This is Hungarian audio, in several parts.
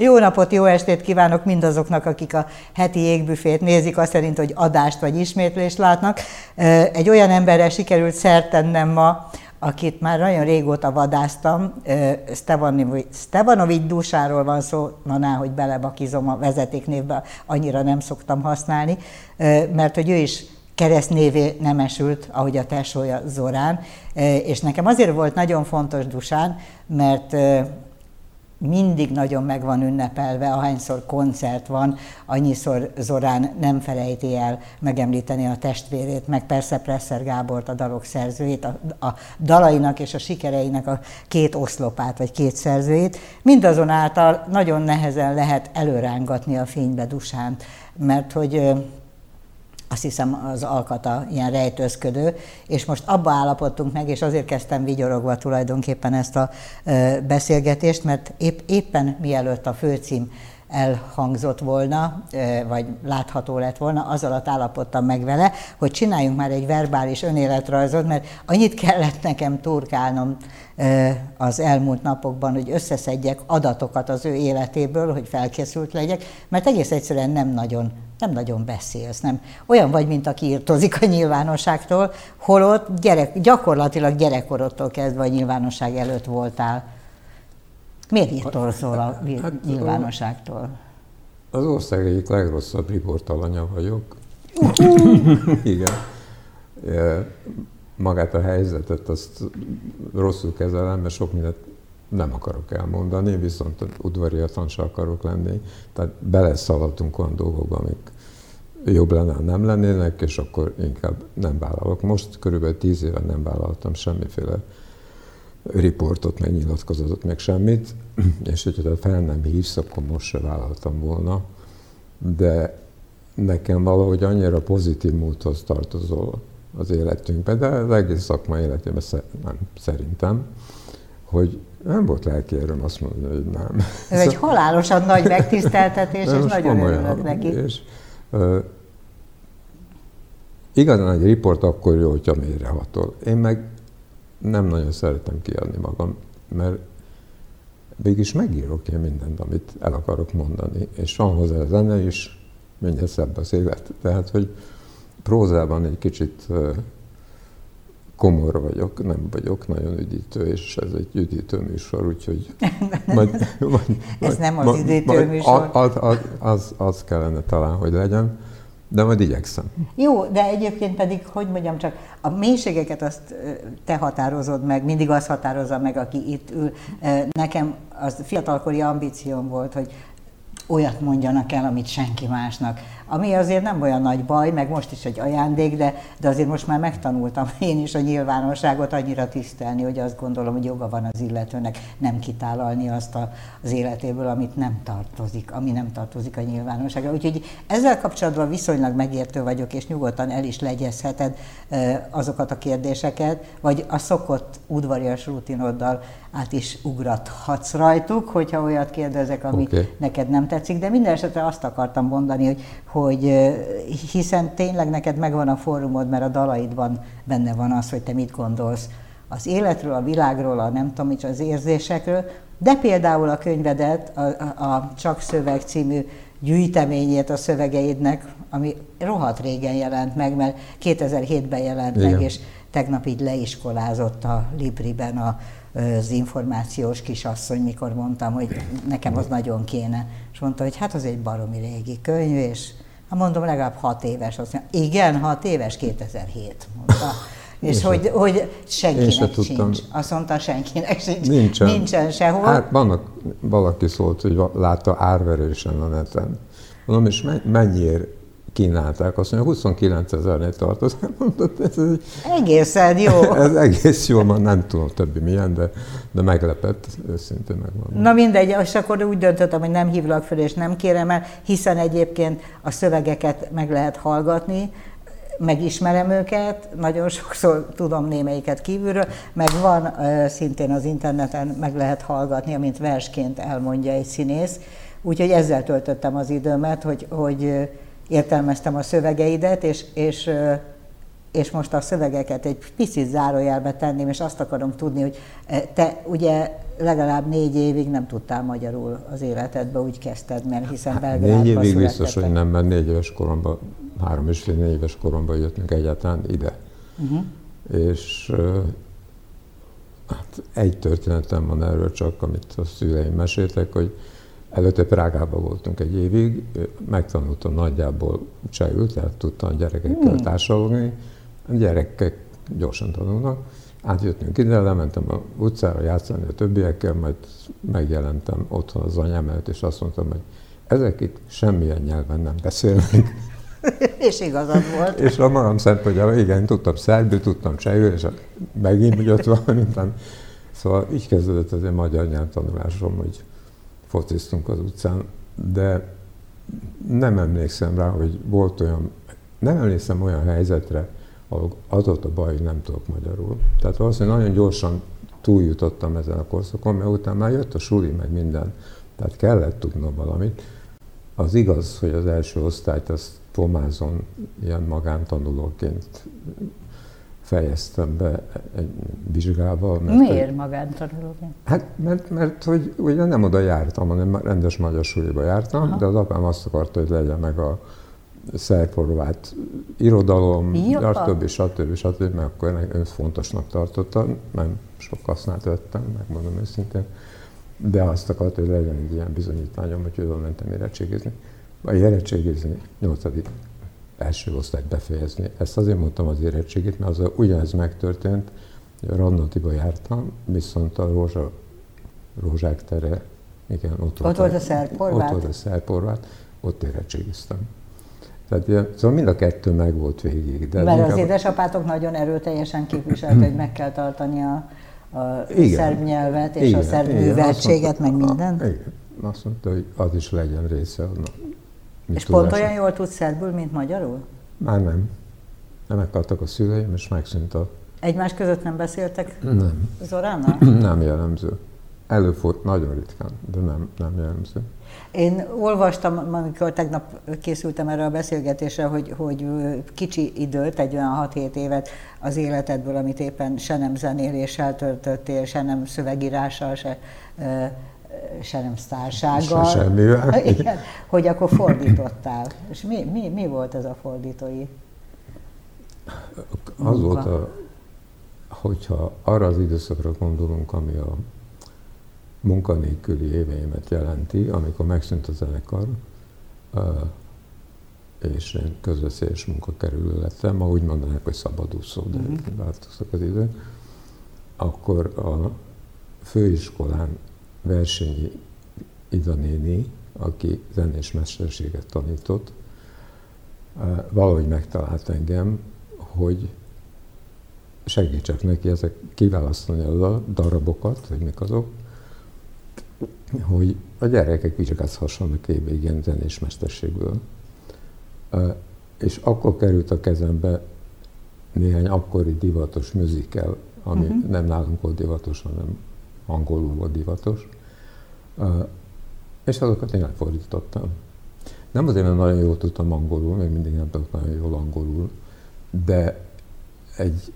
Jó napot, jó estét kívánok mindazoknak, akik a heti égbüfét nézik, azt szerint, hogy adást vagy ismétlést látnak. Egy olyan emberre sikerült szert ma, akit már nagyon régóta vadáztam, Stevanovics Dusáról van szó, na ná, hogy belebakizom a vezetéknévbe, annyira nem szoktam használni, mert hogy ő is keresztnévé nemesült, ahogy a tesója Zorán, és nekem azért volt nagyon fontos Dusán, mert mindig nagyon meg van ünnepelve, ahányszor koncert van, annyiszor Zorán nem felejti el megemlíteni a testvérét, meg persze Presser Gábort, a dalok szerzőjét, a, a dalainak és a sikereinek a két oszlopát, vagy két szerzőjét. Mindazonáltal nagyon nehezen lehet előrángatni a fénybe Dusánt, mert hogy azt hiszem az alkata ilyen rejtőzködő, és most abba állapodtunk meg, és azért kezdtem vigyorogva tulajdonképpen ezt a beszélgetést, mert épp, éppen mielőtt a főcím elhangzott volna, vagy látható lett volna, az alatt állapodtam meg vele, hogy csináljunk már egy verbális önéletrajzot, mert annyit kellett nekem turkálnom az elmúlt napokban, hogy összeszedjek adatokat az ő életéből, hogy felkészült legyek, mert egész egyszerűen nem nagyon, nem nagyon beszélsz, nem. Olyan vagy, mint aki írtozik a nyilvánosságtól, holott gyerek, gyakorlatilag gyerekkorodtól kezdve a nyilvánosság előtt voltál. Miért írtozol a hát, nyilvánosságtól? Az ország egyik legrosszabb riportalanya vagyok. Igen. Magát a helyzetet azt rosszul kezelem, mert sok mindent nem akarok elmondani, viszont udvariatlan sem akarok lenni. Tehát beleszaladtunk olyan dolgokba, amik jobb lenne, nem lennének, és akkor inkább nem vállalok. Most körülbelül tíz éve nem vállaltam semmiféle riportot, meg nyilatkozatot, meg semmit, és hogyha fel nem hívsz, akkor most se vállaltam volna, de nekem valahogy annyira pozitív múlthoz tartozol az életünkben, de az egész szakmai életében nem, szerintem, hogy nem volt lelki erőm azt mondani, hogy nem. Ez egy halálosan nagy megtiszteltetés, és nagyon örülök neki. És, uh, igazán egy riport akkor jó, hogyha mélyrehatol. Én meg nem nagyon szeretem kiadni magam, mert mégis megírok én mindent, amit el akarok mondani, és van hozzá a zene is, mindjárt szebb az élet. Tehát, hogy prózában egy kicsit komor vagyok, nem vagyok nagyon üdítő, és ez egy üdítő műsor, úgyhogy majd, majd, ez nem az üdítő műsor. Az, az, az, az kellene talán, hogy legyen. De majd igyekszem. Jó, de egyébként pedig, hogy mondjam csak, a mélységeket azt te határozod meg, mindig az határozza meg, aki itt ül. Nekem az fiatalkori ambícióm volt, hogy olyat mondjanak el, amit senki másnak. Ami azért nem olyan nagy baj, meg most is egy ajándék, de, de azért most már megtanultam én is a nyilvánosságot annyira tisztelni, hogy azt gondolom, hogy joga van az illetőnek nem kitálalni azt a, az életéből, amit nem tartozik, ami nem tartozik a nyilvánosságra. Úgyhogy ezzel kapcsolatban viszonylag megértő vagyok, és nyugodtan el is legyezheted azokat a kérdéseket, vagy a szokott udvarias rutinoddal át is ugrathatsz rajtuk, hogyha olyat kérdezek, ami okay. neked nem tetszik, de minden esetre azt akartam mondani, hogy, hogy hiszen tényleg neked megvan a fórumod, mert a dalaidban benne van az, hogy te mit gondolsz az életről, a világról, a nem tudom, az érzésekről, de például a könyvedet, a, a, Csak Szöveg című gyűjteményét a szövegeidnek, ami rohadt régen jelent meg, mert 2007-ben jelent Igen. meg, és tegnap így leiskolázott a Libriben a, az információs kisasszony, mikor mondtam, hogy nekem az nagyon kéne. És mondta, hogy hát az egy baromi régi könyv, és hát mondom, legalább hat éves. Azt mondja, igen, hat éves, 2007, mondta. És hogy, hogy senkinek sincs. Azt mondta, senkinek sincs. Nincsen. Nincsen sehol. Hát vannak, valaki szólt, hogy látta árverősen a neten. Mondom, és mennyiért kínálták, azt mondja, 29 ezernél tartozik. Ez egy, Egészen jó. Ez egész jó, már nem tudom többi milyen, de, de meglepett, őszintén megmondom. Na mindegy, és akkor úgy döntöttem, hogy nem hívlak fel, és nem kérem el, hiszen egyébként a szövegeket meg lehet hallgatni, megismerem őket, nagyon sokszor tudom némelyiket kívülről, meg van szintén az interneten, meg lehet hallgatni, amint versként elmondja egy színész. Úgyhogy ezzel töltöttem az időmet, hogy, hogy értelmeztem a szövegeidet, és, és és most a szövegeket egy picit zárójelbe tenném, és azt akarom tudni, hogy eh, te ugye legalább négy évig nem tudtál magyarul az életedbe, úgy kezdted, mert hiszen hát, Belgrádban Négy évig biztos, hogy nem, mert négy éves koromban, három és fél négy éves koromban jöttünk egyáltalán ide. Uh-huh. És hát egy történetem van erről csak, amit a szüleim meséltek, hogy Előtte Prágában voltunk egy évig, megtanultam nagyjából csehül, tehát tudtam a gyerekekkel hmm. társalogni. A gyerekek gyorsan tanulnak. Átjöttünk ide, lementem a utcára játszani a többiekkel, majd megjelentem otthon az anyám előtt, és azt mondtam, hogy ezek itt semmilyen nyelven nem beszélnek. és igazad volt. és a magam szempontjából, igen, tudtam szerbül, tudtam csehül, és megint jött valami, Szóval így kezdődött az én magyar nyelvtanulásom, hogy fociztunk az utcán, de nem emlékszem rá, hogy volt olyan, nem emlékszem olyan helyzetre, ahol adott a baj, hogy nem tudok magyarul. Tehát valószínűleg nagyon gyorsan túljutottam ezen a korszakon, mert utána már jött a suli, meg minden. Tehát kellett tudnom valamit. Az igaz, hogy az első osztályt azt pomázon ilyen magántanulóként fejeztem be egy vizsgával. Mert Miért hogy, magántanulóként? Hát, mert, mert hogy ugye nem oda jártam, hanem rendes magyar suliba jártam, Aha. de az apám azt akarta, hogy legyen meg a szerporvát irodalom, stb. stb. stb. mert akkor ő fontosnak tartottam, nem sok hasznát vettem, megmondom őszintén, de azt akarta, hogy legyen egy ilyen bizonyítványom, hogy oda mentem érettségizni. Vagy érettségizni, nyolcadik első osztályt befejezni. Ezt azért mondtam az érettségét, mert az ugyanez megtörtént, a Radnotiba jártam, viszont a Rózsa, Rózsák tere, igen, ott, ott volt a, szerporvát? Ott volt a szerporvát, ott érettségiztem. Tehát szóval mind a kettő meg volt végig. De Mert az édesapátok nagyon erőteljesen képviselte, hogy meg kell tartani a, a igen, szerb nyelvet és igen, a szerb igen, műveltséget, meg minden. Igen, azt mondta, hogy az is legyen része annak. És pont olyan jól tudsz szerbül, mint magyarul? Már nem. Nem meghaltak a szüleim, és megszűnt a... Egymás között nem beszéltek nem. Zoránnal? nem jellemző. Előfordult nagyon ritkán, de nem, nem jellemző. Én olvastam, amikor tegnap készültem erre a beszélgetésre, hogy, hogy kicsi időt, egy olyan 6-7 évet az életedből, amit éppen se nem zenéléssel töltöttél, se nem szövegírással, se se nem sztársággal. Se semmivel. Igen, hogy akkor fordítottál. És mi, mi, mi volt ez a fordítói Az volt, a, hogyha arra az időszakra gondolunk, ami a munkanélküli éveimet jelenti, amikor megszűnt a zenekar, és én közveszélyes munkakerülő lettem, ma úgy mondanák, hogy szabadúszó, de uh-huh. változtak az idők, akkor a főiskolán Versényi Ida néni, aki zenés mesterséget tanított, valahogy megtalált engem, hogy segítsek neki ezek kiválasztani a darabokat, hogy mik azok, hogy a gyerekek vizsgázhassanak éve igen zenés mesterségből. És akkor került a kezembe néhány akkori divatos musical, ami uh-huh. nem nálunk volt divatos, hanem angolul volt divatos, és azokat én elfordítottam. Nem azért, mert nagyon jól tudtam angolul, még mindig nem tudtam nagyon jól angolul, de egy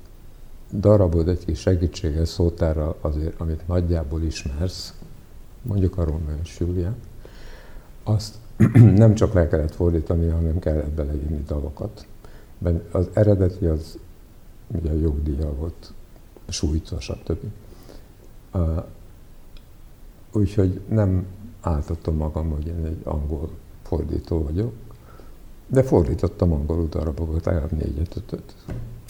darabod, egy kis segítséggel, szótára azért, amit nagyjából ismersz, mondjuk a Romeo és Julia, azt nem csak le kellett fordítani, hanem kellett beleírni dalokat. Az eredeti az ugye a jogdíja volt sújtva, stb. Úgyhogy nem áltatom magam, hogy én egy angol fordító vagyok, de fordítottam angolul darabokat, legalább négyet, ötöt.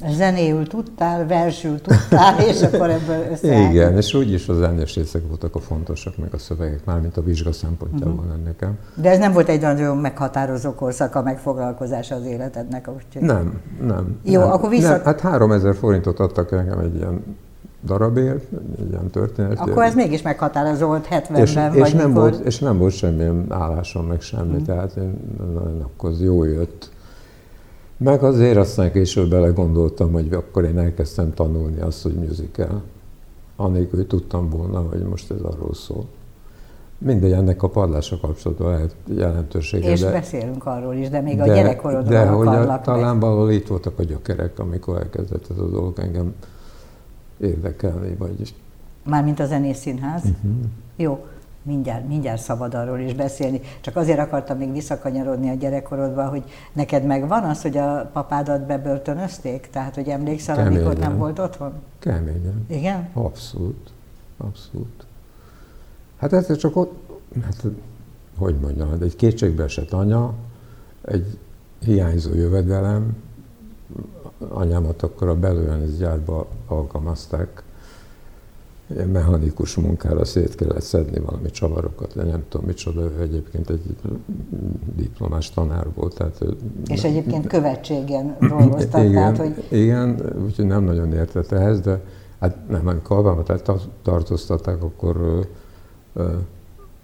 Zenéül tudtál, versül tudtál, és akkor ebből összeállt. Igen, és úgyis a zenés részek voltak a fontosak, meg a szövegek, mármint a vizsga szempontjából uh-huh. nekem. De ez nem volt egy nagyon meghatározó korszak a megfoglalkozása az életednek? Úgy. Nem, nem. Jó, nem, akkor vissza... Nem, hát 3000 forintot adtak nekem egy ilyen darabért, egy ilyen történet. Akkor ez mégis meghatározó volt 70-ben, és, vagy és nem, volt, és nem volt semmilyen állásom, meg semmi, mm. tehát én, akkor az jó jött. Meg azért aztán később belegondoltam, hogy akkor én elkezdtem tanulni azt, hogy musical. Anélkül, hogy tudtam volna, hogy most ez arról szól. Mindegy, ennek a padlásra kapcsolatban lehet jelentősége. És de, beszélünk arról is, de még de, a gyerekkorodról De hogy a, talán valahol itt voltak a gyökerek, amikor elkezdett ez a dolog engem érdekelni, vagy... Mármint a Zenés Színház? Uh-huh. Jó, mindjárt, mindjárt szabad arról is beszélni. Csak azért akartam még visszakanyarodni a gyerekkorodba, hogy neked megvan az, hogy a papádat bebörtönözték? Tehát, hogy emlékszel, Keményen. amikor nem volt otthon? Keményen. Igen? Abszolút. Abszolút. Hát ez csak ott, hát, hogy mondjam, egy kétségbeesett anya, egy hiányzó jövedelem, anyámat akkor a belőlenész gyárba alkalmazták, ilyen mechanikus munkára szét kellett szedni valami csavarokat, de nem tudom micsoda, ő egyébként egy diplomás tanár volt. Tehát ő És egyébként követségen dolgoztak, igen, tehát hogy... Igen, úgyhogy nem nagyon értett ehhez, de hát nem, amikor alkalmat tartóztatták, akkor ö, ö,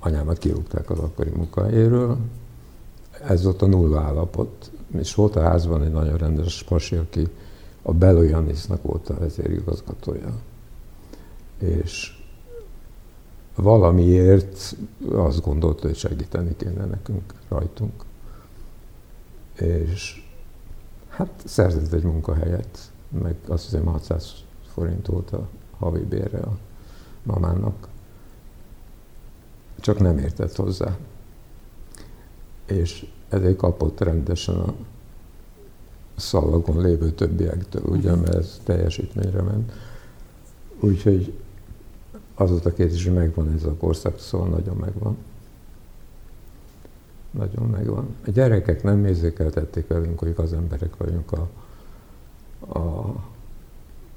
anyámat kirúgták az akkori munkahelyéről. Ez volt a nulla állapot. És volt a házban egy nagyon rendes pasi, aki a Belo Janisnak volt a vezérigazgatója és valamiért azt gondolta, hogy segíteni kéne nekünk, rajtunk. És hát szerzett egy munkahelyet, meg azt hiszem 600 forint volt a havi bérre a mamának. Csak nem értett hozzá. És ezért kapott rendesen a szalagon lévő többiektől, ugye, mert ez teljesítményre ment. Úgyhogy azóta két is megvan ez a korszak, szóval nagyon megvan. Nagyon megvan. A gyerekek nem érzékeltették velünk, hogy az emberek vagyunk. A, a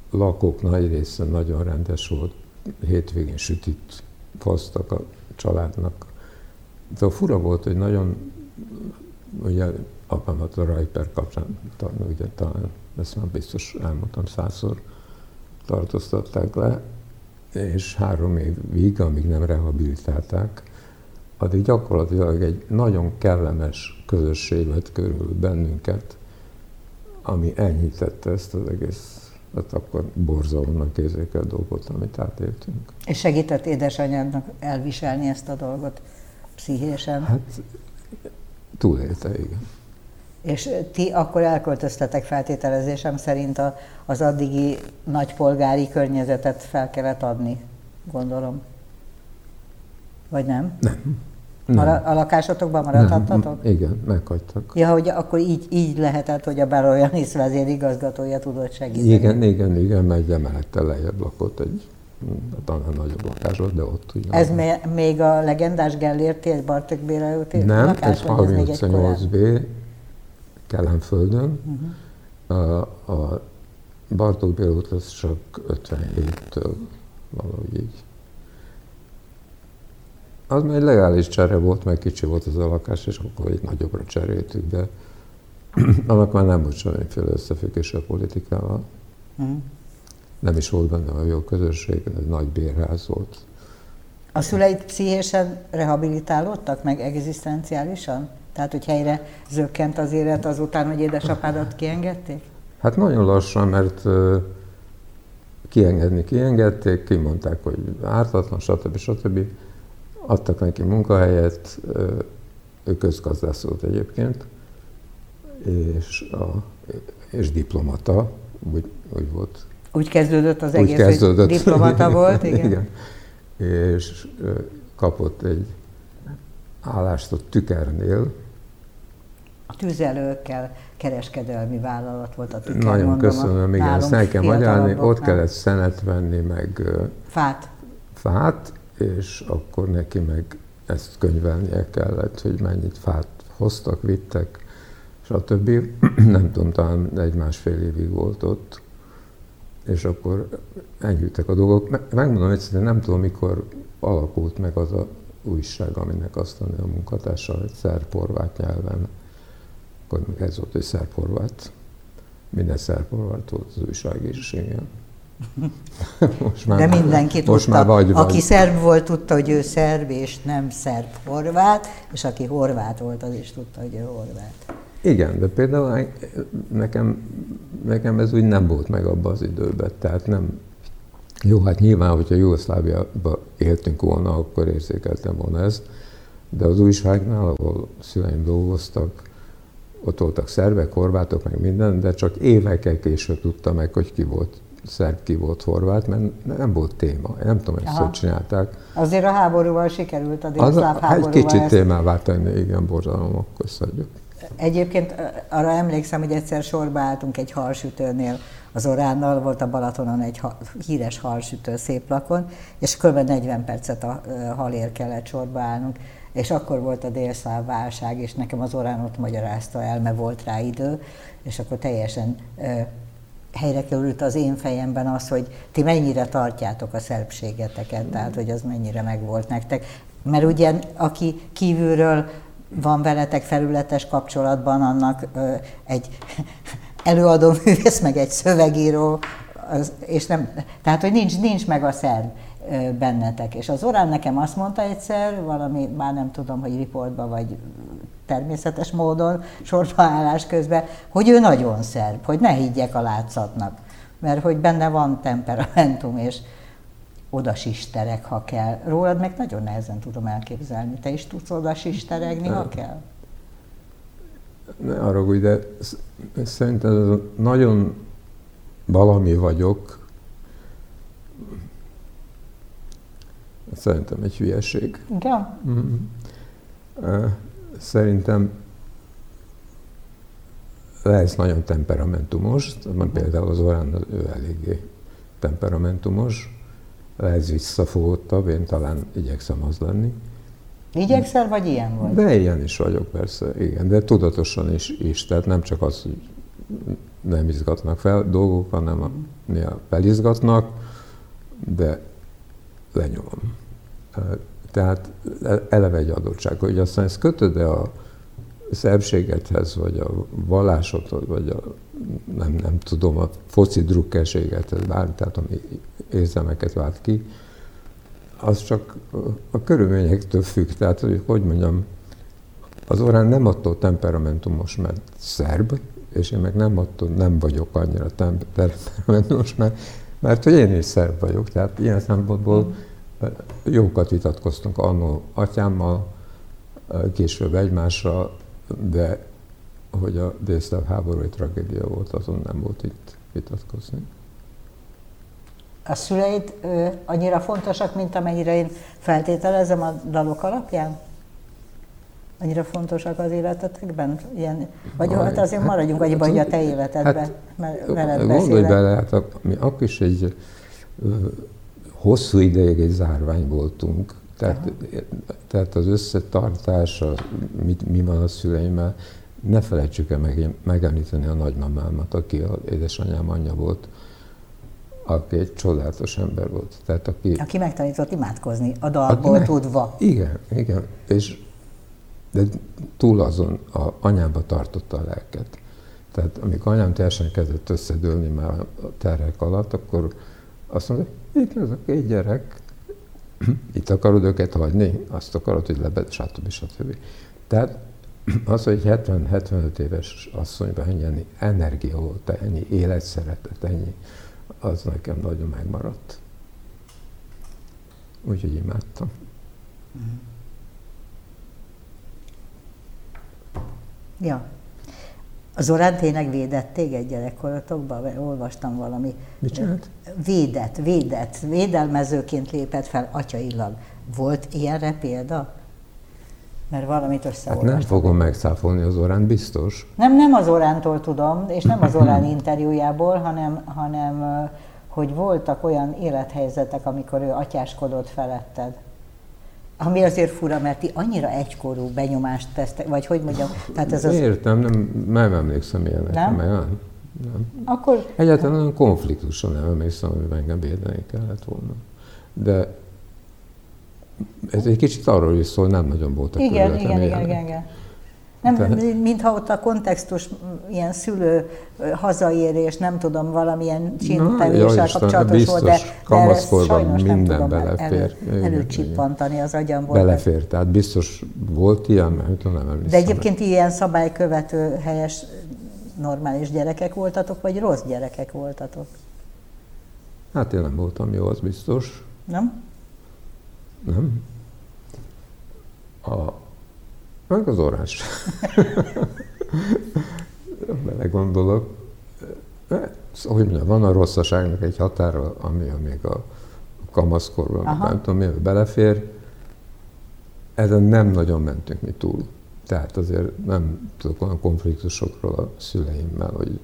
lakók nagy része nagyon rendes volt. Hétvégén sütit hoztak a családnak. De a fura volt, hogy nagyon, ugye apámat a Rajper kapcsán, ugye talán, ezt már biztos elmondtam százszor, tartóztatták le, és három évig, amíg nem rehabilitálták, addig gyakorlatilag egy nagyon kellemes közösség vett körül bennünket, ami enyhítette ezt az egész, hát akkor borzalomnak érzékel dolgot, amit átéltünk. És segített édesanyádnak elviselni ezt a dolgot pszichésen? Hát túlélte, igen. És ti akkor elköltöztetek feltételezésem szerint a, az addigi nagypolgári környezetet fel kellett adni, gondolom. Vagy nem? Nem. nem. Mara, a lakásotokban maradhattatok? Nem, igen, meghagytak. Ja, hogy akkor így, így lehetett, hogy a Berojanis vezérigazgatója tudott segíteni. Igen, igen, igen, mert emelette lejjebb lakott egy talán nagyobb lakás volt, de ott ugyan. Ez még a legendás Gellérti, egy Bartek Béla Nem, lakás, ez 38 B, Kelenföldön. Uh-huh. A, a Bartók Béla út az csak 57-től valahogy így. Az már egy legális csere volt, meg kicsi volt az a lakás, és akkor egy nagyobbra cseréltük, de annak már nem volt semmiféle összefüggés a politikával. Uh-huh. Nem is volt benne a jó közösség, egy nagy bérház volt. A szüleid pszichésen rehabilitálódtak meg egzisztenciálisan? Tehát, hogy helyre zökkent az élet azután, hogy édesapádat kiengedték? Hát nagyon lassan, mert kiengedni kiengedték, kimondták, hogy ártatlan, stb. stb. Adtak neki munkahelyet, ő közgazdász volt egyébként, és, a, és diplomata, úgy, úgy volt. Úgy kezdődött az egész, úgy kezdődött. hogy diplomata volt, igen. igen. És kapott egy állást a tükernél. A tüzelőkkel kereskedelmi vállalat volt a tüker, Nagyon mondom, köszönöm, igen, ezt el kell magyarázni, ott kellett szenet venni, meg fát. fát, és akkor neki meg ezt könyvelnie kellett, hogy mennyit fát hoztak, vittek, stb. Nem tudom, talán egy-másfél évig volt ott, és akkor enyhültek a dolgok. Megmondom egyszerűen, nem tudom, mikor alakult meg az a újság, aminek aztán a munkatársa egy szerb-horvát nyelven, akkor még ez volt, hogy szerb-horvát, minden szerb-horvát volt az újság is, igen. Most már, De mindenki most tudta. Már vagy, vagy. Aki szerb volt, tudta, hogy ő szerb, és nem szerb-horvát, és aki horvát volt, az is tudta, hogy ő horvát. Igen, de például nekem, nekem ez úgy nem volt meg abban az időben, tehát nem, Jó, hát nyilván, hogyha Jugoszláviában éltünk volna, akkor érzékeltem volna ezt, de az újságnál, ahol szüleim dolgoztak, ott voltak szervek, horvátok, meg minden, de csak évekkel később tudta meg, hogy ki volt szerb, ki volt horvát, mert nem volt téma. Én nem tudom, hogy ezt csinálták. Azért a háborúval sikerült a délszláv háborúval. Egy kicsit ezt... témává tenni, igen, borzalomok köszönjük. Egyébként arra emlékszem, hogy egyszer sorba álltunk egy halsütőnél, az Oránnal, volt a Balatonon egy híres halsütő szép lakon, és kb. 40 percet a halért kellett sorba állnunk, és akkor volt a délszláv válság, és nekem az Orán ott magyarázta el, mert volt rá idő, és akkor teljesen helyre került az én fejemben az, hogy ti mennyire tartjátok a szerbségeteket, tehát hogy az mennyire megvolt nektek. Mert ugye, aki kívülről van veletek felületes kapcsolatban, annak egy előadó művész, meg egy szövegíró, és nem, tehát, hogy nincs, nincs meg a szerb bennetek. És az Orán nekem azt mondta egyszer, valami, már nem tudom, hogy riportban vagy természetes módon, sorbaállás közben, hogy ő nagyon szerb, hogy ne higgyek a látszatnak, mert hogy benne van temperamentum, és oda sisterek, ha kell. Rólad meg nagyon nehezen tudom elképzelni. Te is tudsz oda sisteregni, ha kell? Ne arra, de szerintem nagyon valami vagyok, Szerintem egy hülyeség. Igen? Mm-hmm. Szerintem lesz nagyon temperamentumos, például az Orán ő eléggé temperamentumos, lesz visszafogottabb, én talán igyekszem az lenni. Igyekszel, vagy ilyen vagy? De ilyen is vagyok, persze, igen, de tudatosan is, is tehát nem csak az, hogy nem izgatnak fel dolgok, hanem a, néha felizgatnak, de lenyomom. Tehát eleve egy adottság, hogy aztán ezt kötöd -e a szerbségedhez, vagy a vallásodhoz, vagy a, nem, nem tudom, a foci drukkerségethez, bármi, tehát ami érzelmeket vált ki, az csak a körülményektől függ. Tehát, hogy hogy mondjam, az orán nem attól temperamentumos, mert szerb, és én meg nem attól nem vagyok annyira temperamentumos, mert, mert hogy én is szerb vagyok. Tehát ilyen szempontból Jókat vitatkoztunk annó atyámmal, később egymásra, de hogy a délszláv háború egy tragédia volt, azon nem volt itt vitatkozni. A szüleid ö, annyira fontosak, mint amennyire én feltételezem a dalok alapján? Annyira fontosak az életetekben? Ilyen, vagy hát azért maradjunk annyiban, hát, hogy a te életedben hát, veled Gondolj bele, hát a, mi akkor is egy hosszú ideig egy zárvány voltunk. Tehát, tehát az összetartás, a, mit, mi van a szüleimmel, ne felejtsük el meg, megemlíteni a nagymamámat, aki az édesanyám anyja volt, aki egy csodálatos ember volt. Tehát aki, aki megtanított imádkozni, a dalból meg, tudva. Igen, igen. És, de túl azon a anyába tartotta a lelket. Tehát amikor anyám teljesen kezdett összedőlni már a terhek alatt, akkor azt mondta, itt ez a két gyerek, itt akarod őket hagyni, azt akarod, hogy lebed, stb. stb. Tehát az, hogy 70-75 éves asszonyban ennyi energia volt, ennyi életszeretet, ennyi, az nekem nagyon megmaradt. Úgyhogy imádtam. Ja. Az Orán tényleg védett téged gyerekkoratokban? Olvastam valami. Mit csinált? Védett, védett, védelmezőként lépett fel atyailag. Volt ilyenre példa? Mert valamit összeolvastam. Hát nem fogom megszáfolni az Orán, biztos. Nem, nem az Orántól tudom, és nem az Orán interjújából, hanem, hanem hogy voltak olyan élethelyzetek, amikor ő atyáskodott feletted. Ami azért fura, mert ti annyira egykorú benyomást tesztek, vagy hogy mondjam, tehát ez az... Értem, nem, nem emlékszem ilyenekre, nem? Meg, nem, nem. Akkor... Egyáltalán olyan konfliktuson nem emlékszem, hogy engem védeni kellett volna. De ez egy kicsit arról is szól, nem nagyon voltak igen, igen, igen, igen, igen. Nem, Tehát... mintha ott a kontextus ilyen szülő hazaérés, nem tudom, valamilyen csintevéssel kapcsolatos volt, de, de ezt sajnos minden nem tudom belefér. elő, előcsippantani az agyamból. Belefér, tehát biztos volt ilyen, mert nem emlékszem. De egyébként ilyen szabálykövető helyes normális gyerekek voltatok, vagy rossz gyerekek voltatok? Hát én nem voltam jó, az biztos. Nem? Nem. A, meg az oráns. Belegondolok. Szóval, hogy mondjam, van a rosszaságnak egy határa, ami még a kamaszkorban, Aha. nem tudom, mivel belefér. Ezen nem nagyon mentünk mi túl. Tehát azért nem tudok olyan konfliktusokról a szüleimmel, hogy,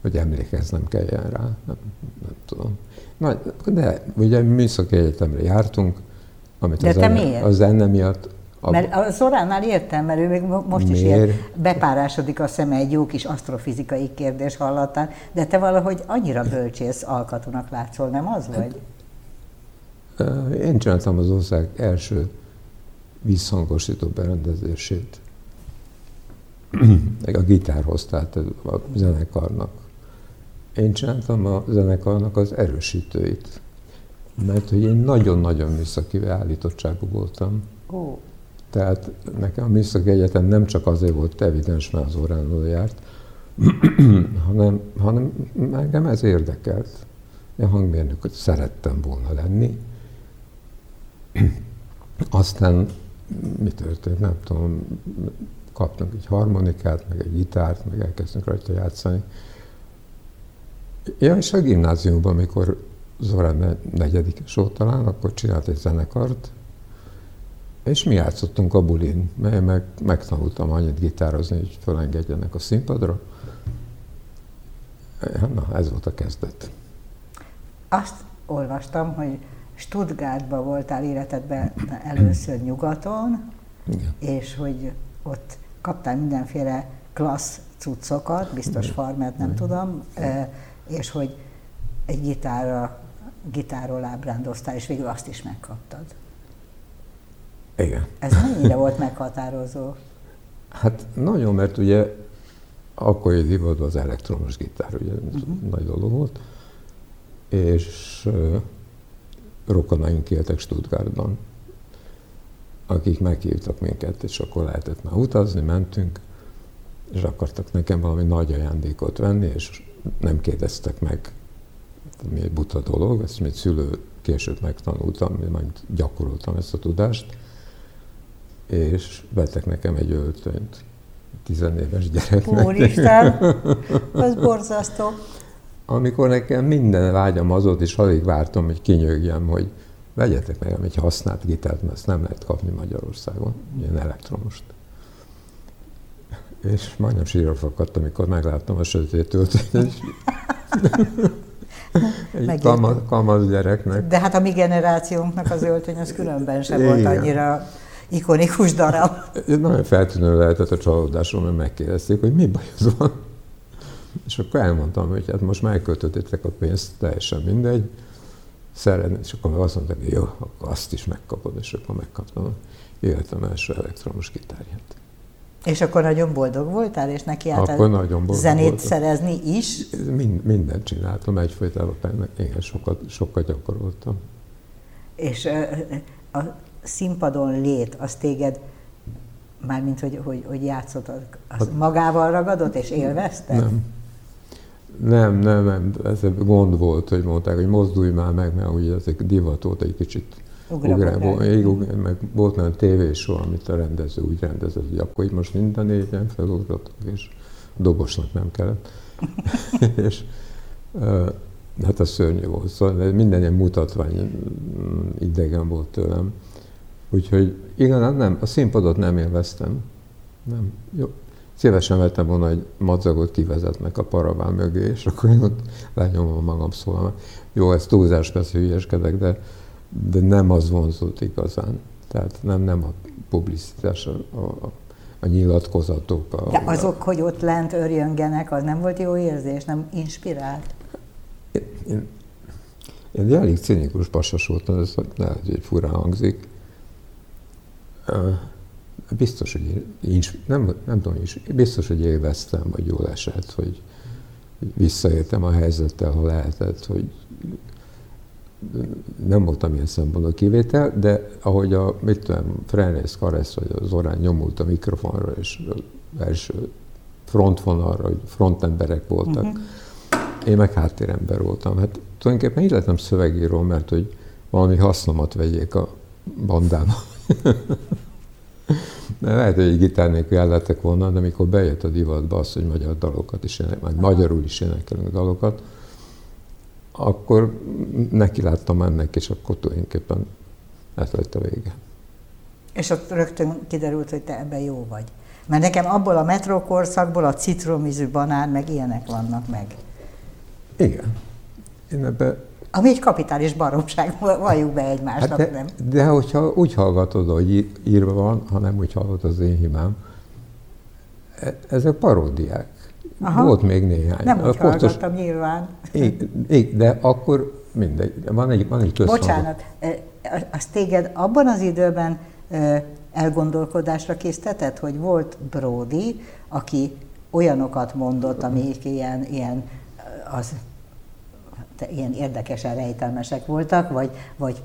hogy emlékeznem kelljen rá. Nem, nem tudom. Na, de ugye műszaki egyetemre jártunk, amit de az, te enne, miért? az zene miatt a... Mert a Zoránál értem, mert ő még most is ilyen bepárásodik a szeme egy jó kis asztrofizikai kérdés hallatán, de te valahogy annyira bölcsész alkatunak látszol, nem az vagy? Én csináltam az ország első visszhangosító berendezését. a gitárhoz, tehát a zenekarnak. Én csináltam a zenekarnak az erősítőit. Mert hogy én nagyon-nagyon műszaki állítottságú voltam. Ó. Tehát nekem a Műszaki Egyetem nem csak azért volt evidens, mert az óránról járt, hanem, hanem engem ez érdekelt. Én hangmérnököt szerettem volna lenni. Aztán mi történt, nem tudom, kaptunk egy harmonikát, meg egy gitárt, meg elkezdtünk rajta játszani. Ja, és a gimnáziumban, amikor Zorán negyedikes volt talán, akkor csinált egy zenekart, és mi játszottunk a bulin, mert meg, megtanultam annyit gitározni, hogy felengedjenek a színpadra. Na, ez volt a kezdet. Azt olvastam, hogy Stuttgartban voltál életedben először nyugaton, Igen. és hogy ott kaptál mindenféle klassz cuccokat, biztos farmert, nem Igen. tudom, és hogy egy gitárra, gitárról ábrándoztál, és végül azt is megkaptad. Igen. Ez mennyire volt meghatározó? Hát nagyon, mert ugye akkor divat az elektromos gitár, ugye uh-huh. nagy dolog volt, és uh, rokonaink éltek Stuttgartban, akik meghívtak minket, és akkor lehetett már utazni, mentünk, és akartak nekem valami nagy ajándékot venni, és nem kérdeztek meg, mi egy buta dolog, ezt még szülő később megtanultam, majd gyakoroltam ezt a tudást, és vettek nekem egy öltönyt, tizenéves gyereknek. Úristen, az borzasztó. Amikor nekem minden vágyam az volt, és alig vártam, hogy kinyögjem, hogy vegyetek nekem egy használt gitárt, mert ezt nem lehet kapni Magyarországon, ilyen elektromost. És majdnem sírva fakadtam, amikor megláttam a sötét öltönyt. Kamasz, kamasz gyereknek. De hát a mi generációnknak az öltöny az különben sem volt annyira ikonikus darab. Nagyon feltűnő lehetett a csalódásom, mert megkérdezték, hogy mi baj az van. És akkor elmondtam, hogy hát most megköltöttétek a pénzt, teljesen mindegy, szeretném, és akkor azt mondták, hogy jó, akkor azt is megkapod, és akkor megkaptam életem első elektromos gitárját. És akkor nagyon boldog voltál, és neki akkor nagyon boldog zenét voltam. szerezni is? Mind, mindent csináltam, egyfolytában igen, sokat, sokat gyakoroltam. És a színpadon lét, az téged, mármint, hogy, hogy, hogy játszott, az hát, magával ragadott és élvezted? Nem. Nem, nem, nem, ez gond volt, hogy mondták, hogy mozdulj már meg, mert ugye ez egy divat egy kicsit ugrál, meg volt olyan tévésó, amit a rendező úgy rendezett, hogy akkor itt most minden négyen felugrottak, és dobosnak nem kellett. és hát a szörnyű volt. Szóval minden ilyen mutatvány idegen volt tőlem. Úgyhogy igazán nem, a színpadot nem élveztem. Nem. Jó. Szívesen vettem volna, hogy madzagot kivezetnek a paraván mögé, és akkor én ott lenyomom magam szóval. Jó, ez túlzás, persze hülyeskedek, de, de nem az vonzott igazán. Tehát nem, nem a publicitás, a, a, a nyilatkozatok. A, de azok, a, hogy ott lent örjöngenek, az nem volt jó érzés, nem inspirált? Én, én, én elég cinikus pasas voltam, ez lehet, hogy furán hangzik, biztos, hogy én, nem, nem tudom, is, biztos, hogy élveztem, vagy jól esett, hogy, hogy visszaértem a helyzettel, ha lehetett, hogy nem voltam ilyen szempontból kivétel, de ahogy a, mit tudom, Frenész Karesz vagy az Orán nyomult a mikrofonra, és az első frontvonalra, hogy frontemberek voltak, uh-huh. én meg háttérember voltam. Hát tulajdonképpen így lettem szövegíró, mert hogy valami hasznomat vegyék a bandába. De lehet, hogy egy gitár nélkül el lettek volna, de mikor bejött a divatba az, hogy magyar dalokat is énekelünk, magyarul is énekelünk dalokat, akkor neki láttam ennek, és akkor tulajdonképpen ez lett a vége. És ott rögtön kiderült, hogy te ebben jó vagy. Mert nekem abból a metrókorszakból a citromízű banán, meg ilyenek vannak meg. Igen. Én ebbe... Ami egy kapitális baromság, valljuk be egymásnak, hát de, nem? De hogyha úgy hallgatod, hogy írva van, ha nem úgy hallgatod, az én hibám, e- ezek paródiák. Aha. Volt még néhány. Nem úgy Pontos... hallgattam nyilván. Ég, de akkor mindegy. Van egy, van egy Bocsánat, e, az téged abban az időben e, elgondolkodásra késztetett, hogy volt Brody, aki olyanokat mondott, amik ilyen, ilyen az ilyen érdekesen rejtelmesek voltak, vagy, vagy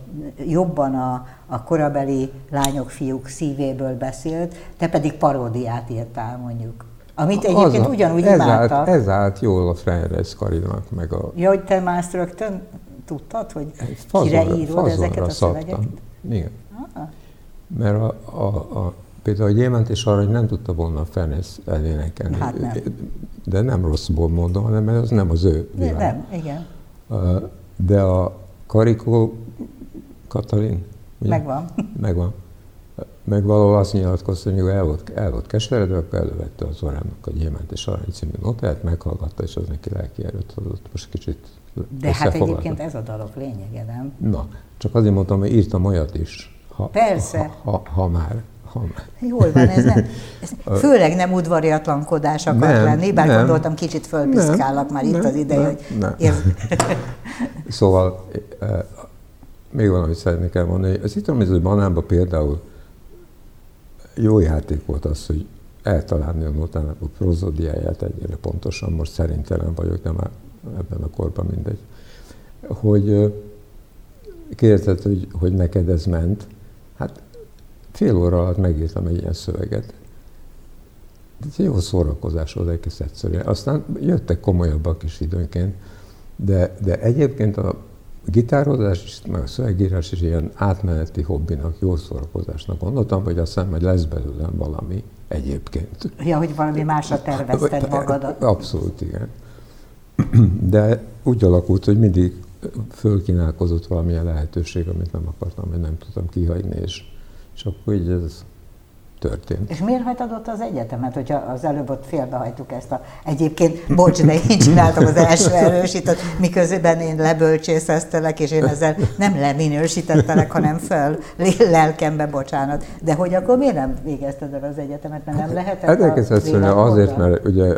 jobban a, a korabeli lányok, fiúk szívéből beszélt, te pedig paródiát írtál mondjuk. Amit egyébként az ugyanúgy ez imádtak. Állt, ez állt jól a Freireis Karinak, meg a... Ja, hogy te már rögtön tudtad, hogy fazonra, kire írod ezeket a szövegeket? Igen. Ah. Mert a, a, a, például a Gyémánt és arra, hogy nem tudta volna a Ferenc elénekelni. Hát nem. De nem rosszból mondom, hanem mert az nem az ő világ. Nem, igen. De a Karikó Katalin? Ugye? Megvan. Megvan. Meg valahol azt nyilatkozta, hogy el volt, el volt keseredve, akkor elővette az orának a Gyémánt és Arany című notáját, meghallgatta, és az neki lelki erőt adott. Most kicsit De hát egyébként ez a dalok lényege, nem? Na, csak azért mondtam, hogy írtam olyat is, ha, Persze. Ha, ha, ha már. Ha Jól van, ez, nem, ez főleg nem udvariatlankodás akar nem, lenni, bár nem, gondoltam kicsit fölpiszkálok már nem, itt az ideje, hogy nem. Érz... Szóval e, még valamit szeretnék elmondani. Az citromiző banánban például jó játék volt az, hogy eltalálni a notának a prozodiáját egyre pontosan, most szerintelen vagyok, de már ebben a korban mindegy, hogy kérdezted, hogy, hogy neked ez ment, hát fél óra alatt megírtam egy ilyen szöveget. Ez jó szórakozás volt egész egyszerűen. Aztán jöttek komolyabbak is időnként, de, de egyébként a gitározás, is, meg a szövegírás is ilyen átmeneti hobbinak, jó szórakozásnak gondoltam, hogy aztán majd lesz belőlem valami egyébként. Ja, hogy valami másra tervezted magadat. Abszolút, igen. De úgy alakult, hogy mindig fölkínálkozott valamilyen lehetőség, amit nem akartam, vagy nem tudtam kihagyni, és, és akkor így ez történt. És miért hagytad ott az egyetemet, hogyha az előbb ott félbehajtuk ezt a... Egyébként, bocs, de én csináltam az első erősítőt, miközben én lebölcsészeztelek, és én ezzel nem leminősítettelek, hanem föl lelkembe, bocsánat. De hogy akkor miért nem végezted el az egyetemet, mert nem lehetett hát, egyszerűen azért, mert ugye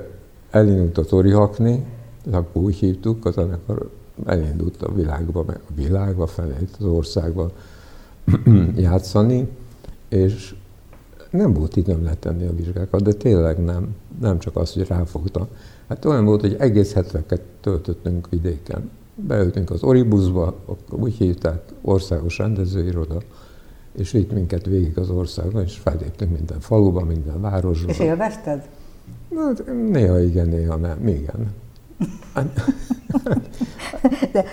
elindult a Tori Hakni, akkor úgy hívtuk, az zenekar elindult a világba, a világba felé, az országba játszani, és nem volt időm letenni a vizsgákat, de tényleg nem. Nem csak az, hogy ráfogtam. Hát olyan volt, hogy egész heteket töltöttünk vidéken. Beültünk az Oribuszba, akkor úgy hívták, országos rendezőiroda, és itt minket végig az országban, és felléptünk minden faluban, minden városban. És élvezted? Hát, néha igen, néha nem. Igen. De,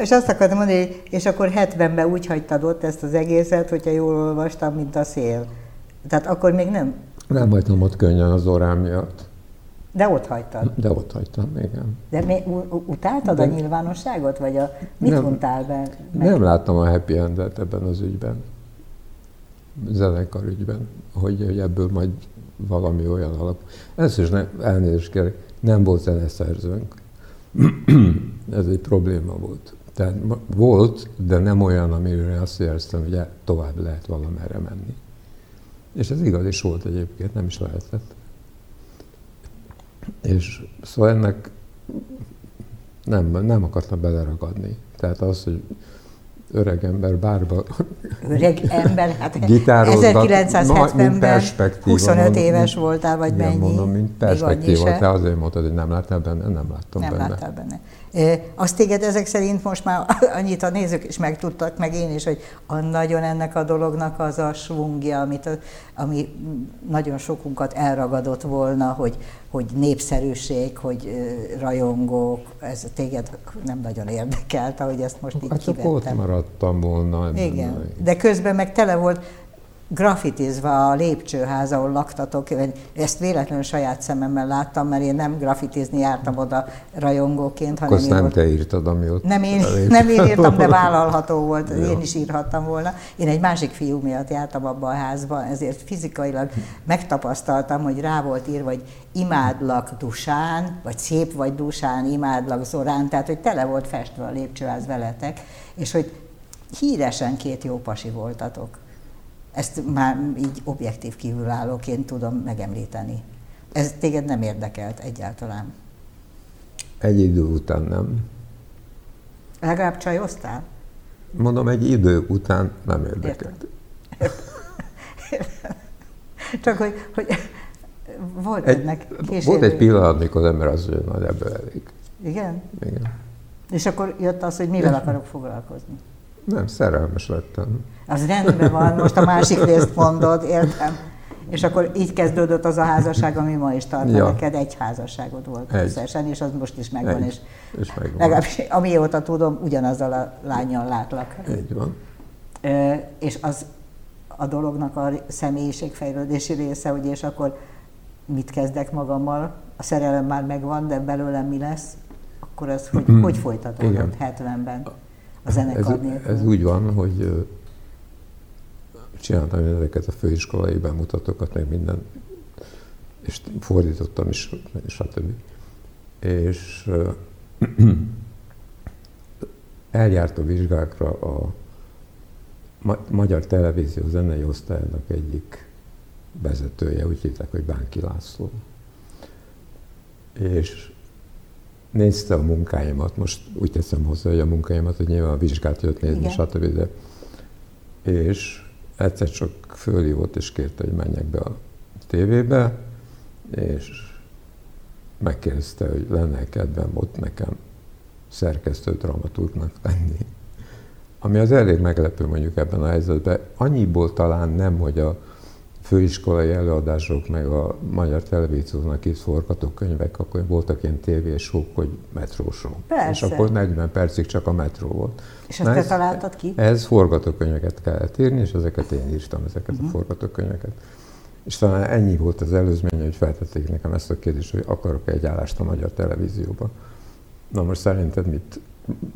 és azt akartam mondani, és akkor 70-ben úgy hagytad ott ezt az egészet, hogyha jól olvastam, mint a szél. Tehát akkor még nem? Nem hagytam ott könnyen az órám miatt. De ott hagytad? De ott hagytam, igen. De mi, utáltad De... a nyilvánosságot, vagy a, mit nem, untál be? Meg? Nem láttam a happy endet ebben az ügyben, zenekar ügyben, hogy, hogy ebből majd valami olyan alap. Ez is nem, elnézést kérek, nem volt zeneszerzőnk. Ez egy probléma volt. Tehát volt, de nem olyan, amire azt éreztem, hogy tovább lehet valamerre menni. És ez igaz is volt egyébként, nem is lehetett. És szóval ennek nem, nem akartam beleragadni. Tehát az, hogy öreg ember bárba Öreg ember, hát 1970-ben 25 éves voltál, vagy mennyi? mondom, mint perspektíva. Te azért mondtad, hogy nem láttál benne, nem láttam nem benne. láttál benne. Azt téged ezek szerint most már annyit a nézők is megtudtak, meg én is, hogy a nagyon ennek a dolognak az a svungja, amit, ami nagyon sokunkat elragadott volna, hogy, hogy népszerűség, hogy rajongók, ez téged nem nagyon érdekelt, ahogy ezt most így hát kivettem. ott maradtam volna. Igen, de közben meg tele volt grafitizva a lépcsőház, ahol laktatok. Ezt véletlenül saját szememmel láttam, mert én nem grafitizni jártam oda rajongóként, hanem Azt nem te írtad, ami ott nem én, nem én írtam, de vállalható volt, ja. én is írhattam volna. Én egy másik fiú miatt jártam abba a házba, ezért fizikailag megtapasztaltam, hogy rá volt írva, hogy imádlak Dusán, vagy szép vagy Dusán, imádlak Zorán, tehát hogy tele volt festve a lépcsőház veletek, és hogy híresen két jó pasi voltatok. Ezt már így objektív kívülállóként tudom megemlíteni. Ez téged nem érdekelt egyáltalán? Egy idő után nem. Legalább csajoztál? Mondom, egy idő után nem érdekelt. Értem. Értem. Csak hogy, hogy volt egy, ennek kísérő. Volt egy pillanat, mikor az ember az, hogy nagy ebből elég. Igen? Igen. És akkor jött az, hogy mivel akarok foglalkozni? Nem, szerelmes lettem. Az rendben van, most a másik részt mondod, értem. És akkor így kezdődött az a házasság, ami ma is tart. Ja. Neked egy házasságod volt egy. összesen, és az most is megvan. Egy. És, és megvan. Legalábbis amióta tudom, ugyanazzal a lányjal látlak. Így van. E, és az a dolognak a személyiségfejlődési része, hogy és akkor mit kezdek magammal, a szerelem már megvan, de belőlem mi lesz, akkor ez hogy, hogy folytatódott 70-ben? A zenekar ez, ez úgy van, hogy csináltam ezeket a főiskolai bemutatókat, meg minden, és fordítottam is, stb. És eljárt a vizsgákra a Magyar Televízió zenei osztályának egyik vezetője, úgy hívták, hogy Bánki László. És nézte a munkáimat, most úgy teszem hozzá, hogy a munkáimat, hogy nyilván a vizsgát jött nézni, Igen. stb. De, és egyszer csak fölhívott és kérte, hogy menjek be a tévébe, és megkérdezte, hogy lenne kedvem ott nekem szerkesztő dramaturgnak lenni. Ami az elég meglepő mondjuk ebben a helyzetben, annyiból talán nem, hogy a főiskolai előadások, meg a magyar televíziónak itt forgatókönyvek, akkor voltak ilyen tévésok, hogy metrósok. Persze. És akkor 40 percig csak a metró volt. És ezt Na te ez, találtad ki? Ez forgatókönyveket kellett írni, és ezeket én írtam, ezeket uh-huh. a mhm. forgatókönyveket. És talán ennyi volt az előzmény, hogy feltették nekem ezt a kérdést, hogy akarok egy állást a magyar televízióban. Na most szerinted mit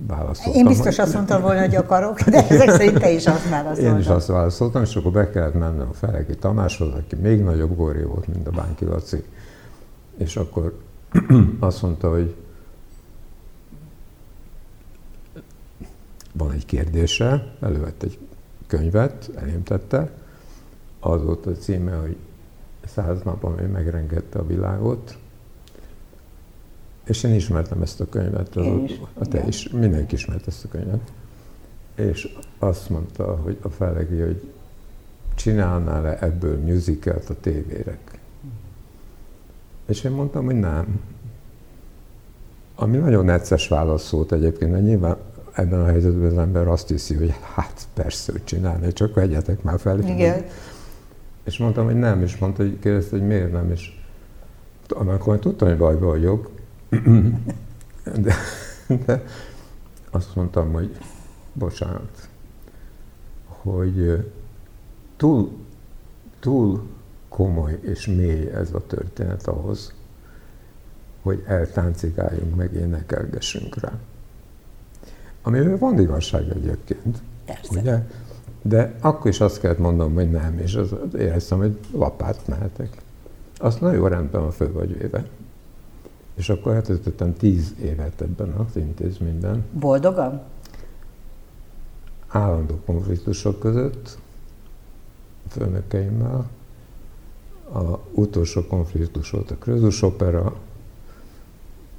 válaszoltam. Én biztos azt mondtam volna, hogy akarok, de ezek szerint te is azt válaszoltad. Én is azt válaszoltam, és akkor be kellett mennem a Felegi Tamáshoz, aki még nagyobb góri volt, mint a Bánki Laci. És akkor azt mondta, hogy van egy kérdése, elővett egy könyvet, elém tette, az volt a címe, hogy száz nap, ami megrengette a világot, és én ismertem ezt a könyvet, az, is, a te is, mindenki ismert ezt a könyvet. És azt mondta, hogy a felegi, hogy csinálnál-e ebből musicalt a tévérek. És én mondtam, hogy nem. Ami nagyon necces válasz volt egyébként, mert nyilván ebben a helyzetben az ember azt hiszi, hogy hát persze, hogy csinálni, csak vegyetek már fel. Igen. És mondtam, hogy nem, és mondta, hogy kérdezte, hogy miért nem, és amikor tudtam, hogy bajba vagyok, de, de azt mondtam, hogy bocsánat, hogy túl, túl komoly és mély ez a történet ahhoz, hogy eltáncigáljunk, meg énekelgessünk rá. Amivel van igazság egyébként. Persze. Ugye? De akkor is azt kellett mondanom, hogy nem, és az, éreztem, hogy lapát mehetek. Azt nagyon rendben a fő vagy véve. És akkor eltöltöttem tíz évet ebben az intézményben. Boldogan? Állandó konfliktusok között, a főnökeimmel. A utolsó konfliktus volt a Krözus Opera,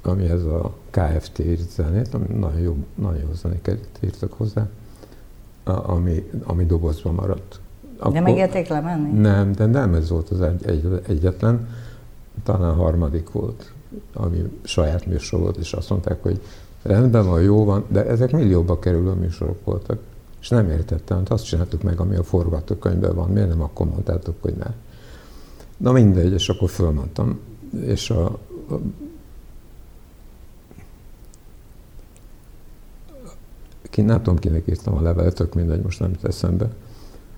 ami ez a KFT írt zenét, ami nagyon jó, nagyon jó zenéket írtak hozzá, ami, ami dobozban maradt. Akkor, nem engedték lemenni? Nem, de nem ez volt az egy, egy, egyetlen, talán a harmadik volt ami saját műsor volt, és azt mondták, hogy rendben van, jó van, de ezek millióba kerülő műsorok voltak. És nem értettem, hogy azt csináltuk meg, ami a forgatókönyvben van, miért nem akkor mondtátok, hogy ne. Na mindegy, és akkor fölmondtam, és a, a ki, nem tudom, kinek írtam a levelet, tök mindegy, most nem teszem be,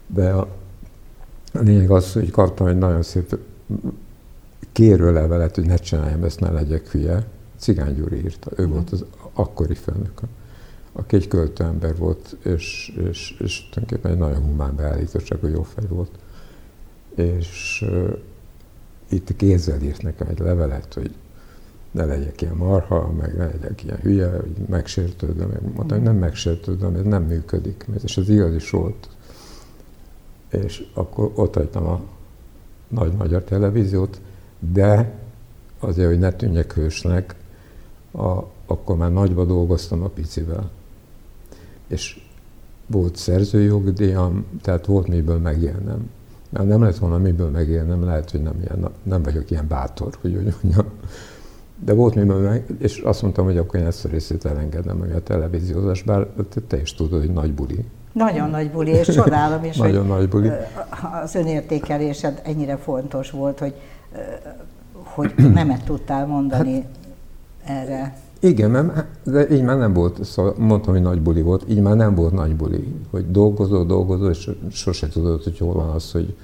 de a, a lényeg az, hogy kaptam egy nagyon szép kérő levelet, hogy ne csináljam ezt, ne legyek hülye. Cigány Gyuri írta, ő volt az akkori főnök, aki egy költő ember volt, és, és, és tulajdonképpen egy nagyon humán beállítottság, hogy jó fej volt. És uh, itt kézzel írt nekem egy levelet, hogy ne legyek ilyen marha, meg ne legyek ilyen hülye, hogy megsértődöm. Meg mondtam, hogy nem megsértődöm, ez nem működik. És ez igaz is volt. És akkor ott hagytam a nagy magyar televíziót, de azért, hogy ne tűnjek hősnek, a, akkor már nagyba dolgoztam a picivel. És volt szerzőjogdíjam, tehát volt miből megélnem. Mert nem lett volna miből megélnem, lehet, hogy nem, ilyen, nem vagyok ilyen bátor, hogy úgy mondjam. De volt miből meg, és azt mondtam, hogy akkor én ezt a részét elengedem, hogy a televíziózás, bár te is tudod, hogy nagy buli. Nagyon nagy buli, és csodálom is, Nagyon hogy nagy buli. az önértékelésed ennyire fontos volt, hogy, hogy nemet tudtál mondani hát, erre. Igen, mert, de így már nem volt, szóval mondtam, hogy nagy buli volt, így már nem volt nagy buli, hogy dolgozó, dolgozó, és sose tudod, hogy hol van az, hogy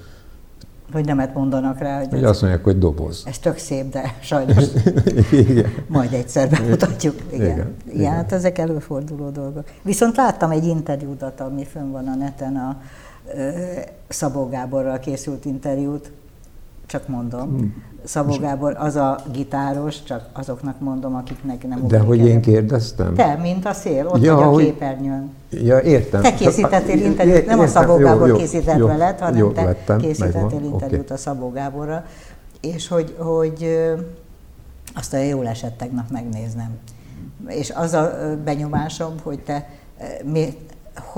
hogy nemet mondanak rá. Hogy, hogy azt mondják, hogy doboz. Ez tök szép, de sajnos igen. majd egyszer bemutatjuk. Igen. Igen. Igen. Hát ezek előforduló dolgok. Viszont láttam egy interjúdat, ami fönn van a neten, a Szabó Gáborral készült interjút, csak mondom. Hmm. Szabó Gábor az a gitáros, csak azoknak mondom, akiknek nem De hogy én kérdeztem? Te, mint a szél, ott ja, vagy a hogy... képernyőn. Ja, értem. Te készítettél interjút, nem a Szabó Gábor jó, készített jó, veled, hanem jó, te vettem, készítettél megvan, interjút okay. a Szabó Gáborra, és hogy, hogy azt a jól esett tegnap megnéznem. És az a benyomásom, hogy te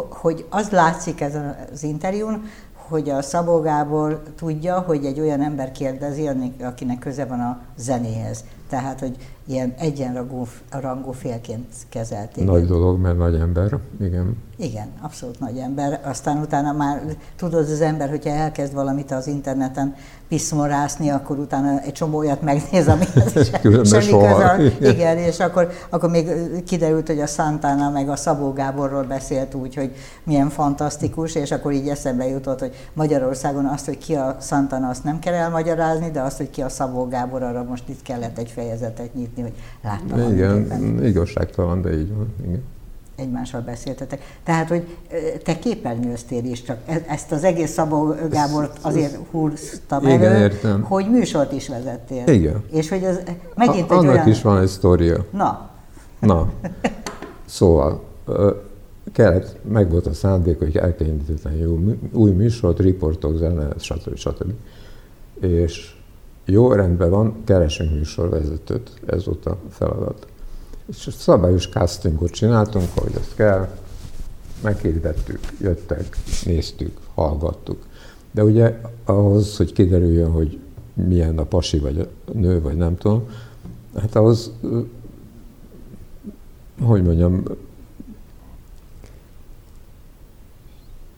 hogy az látszik ezen az interjún, hogy a Szabó Gábor tudja, hogy egy olyan ember kérdezi, akinek köze van a zenéhez. Tehát, hogy ilyen egyenrangú rangú félként kezelték. Nagy dolog, mert nagy ember, igen. Igen, abszolút nagy ember. Aztán utána már tudod az ember, hogyha elkezd valamit az interneten piszmorászni, akkor utána egy csomó olyat megnéz, ami semmi köze. Igen, és akkor, akkor még kiderült, hogy a Santana meg a Szabó Gáborról beszélt úgy, hogy milyen fantasztikus, és akkor így eszembe jutott, hogy Magyarországon azt, hogy ki a Santana, azt nem kell elmagyarázni, de azt, hogy ki a Szabó Gábor, arra most itt kellett egy fejezetet nyitni, hogy láttam. Igen, igazságtalan, de így van. Igen egymással beszéltetek. Tehát, hogy te képernyőztél is, csak e-, ezt az egész Szabó Gábort azért húztam Igen, elő, értem. hogy műsort is vezettél. Igen. És hogy az megint A, egy annak olyan... is van egy sztoria. Na. Na. Szóval, kellett, meg volt a szándék, hogy el kell indítani új műsort, riportok, zene, stb. stb. És jó, rendben van, keresünk műsorvezetőt, ez volt a feladat. És szabályos castingot csináltunk, ahogy azt kell, meghirdettük, jöttek, néztük, hallgattuk. De ugye ahhoz, hogy kiderüljön, hogy milyen a pasi vagy a nő, vagy nem tudom, hát ahhoz, hogy mondjam,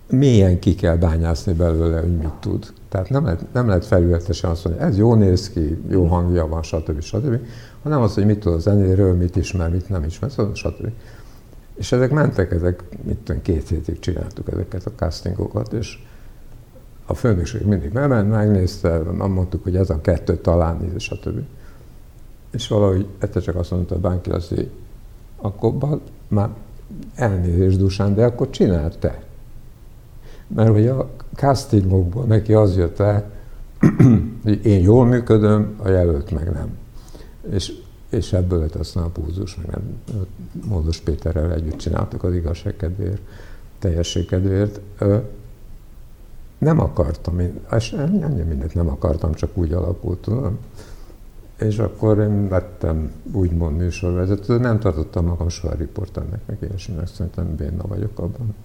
mélyen ki kell bányászni belőle, hogy mit tud. Tehát nem lehet, nem lehet felületesen azt mondani, ez jó néz ki, jó hangja van, stb. stb hanem az, hogy mit tud a zenéről, mit ismer, mit nem ismer, szóval stb. És ezek mentek, ezek, mit tudom, két hétig csináltuk ezeket a castingokat, és a főnökség mindig bement, megnézte, mondtuk, hogy ez a kettő talán, és stb. És valahogy egyszer csak azt mondta a az, hogy akkor már elnézést dusán, de akkor csináld te. Mert hogy a castingokból neki az jött el, hogy én jól működöm, a jelölt meg nem. És, és ebből lett aztán a púzus, meg nem, Módos Péterrel együtt csináltuk az igazság kedvéért, teljesség kedvéért. Nem akartam, én, ennyi mindent nem akartam, csak úgy alakult, tudom. És akkor én lettem úgymond műsorvezető, nem tartottam magam soha riporternek, meg ilyesminek, szerintem béna vagyok abban.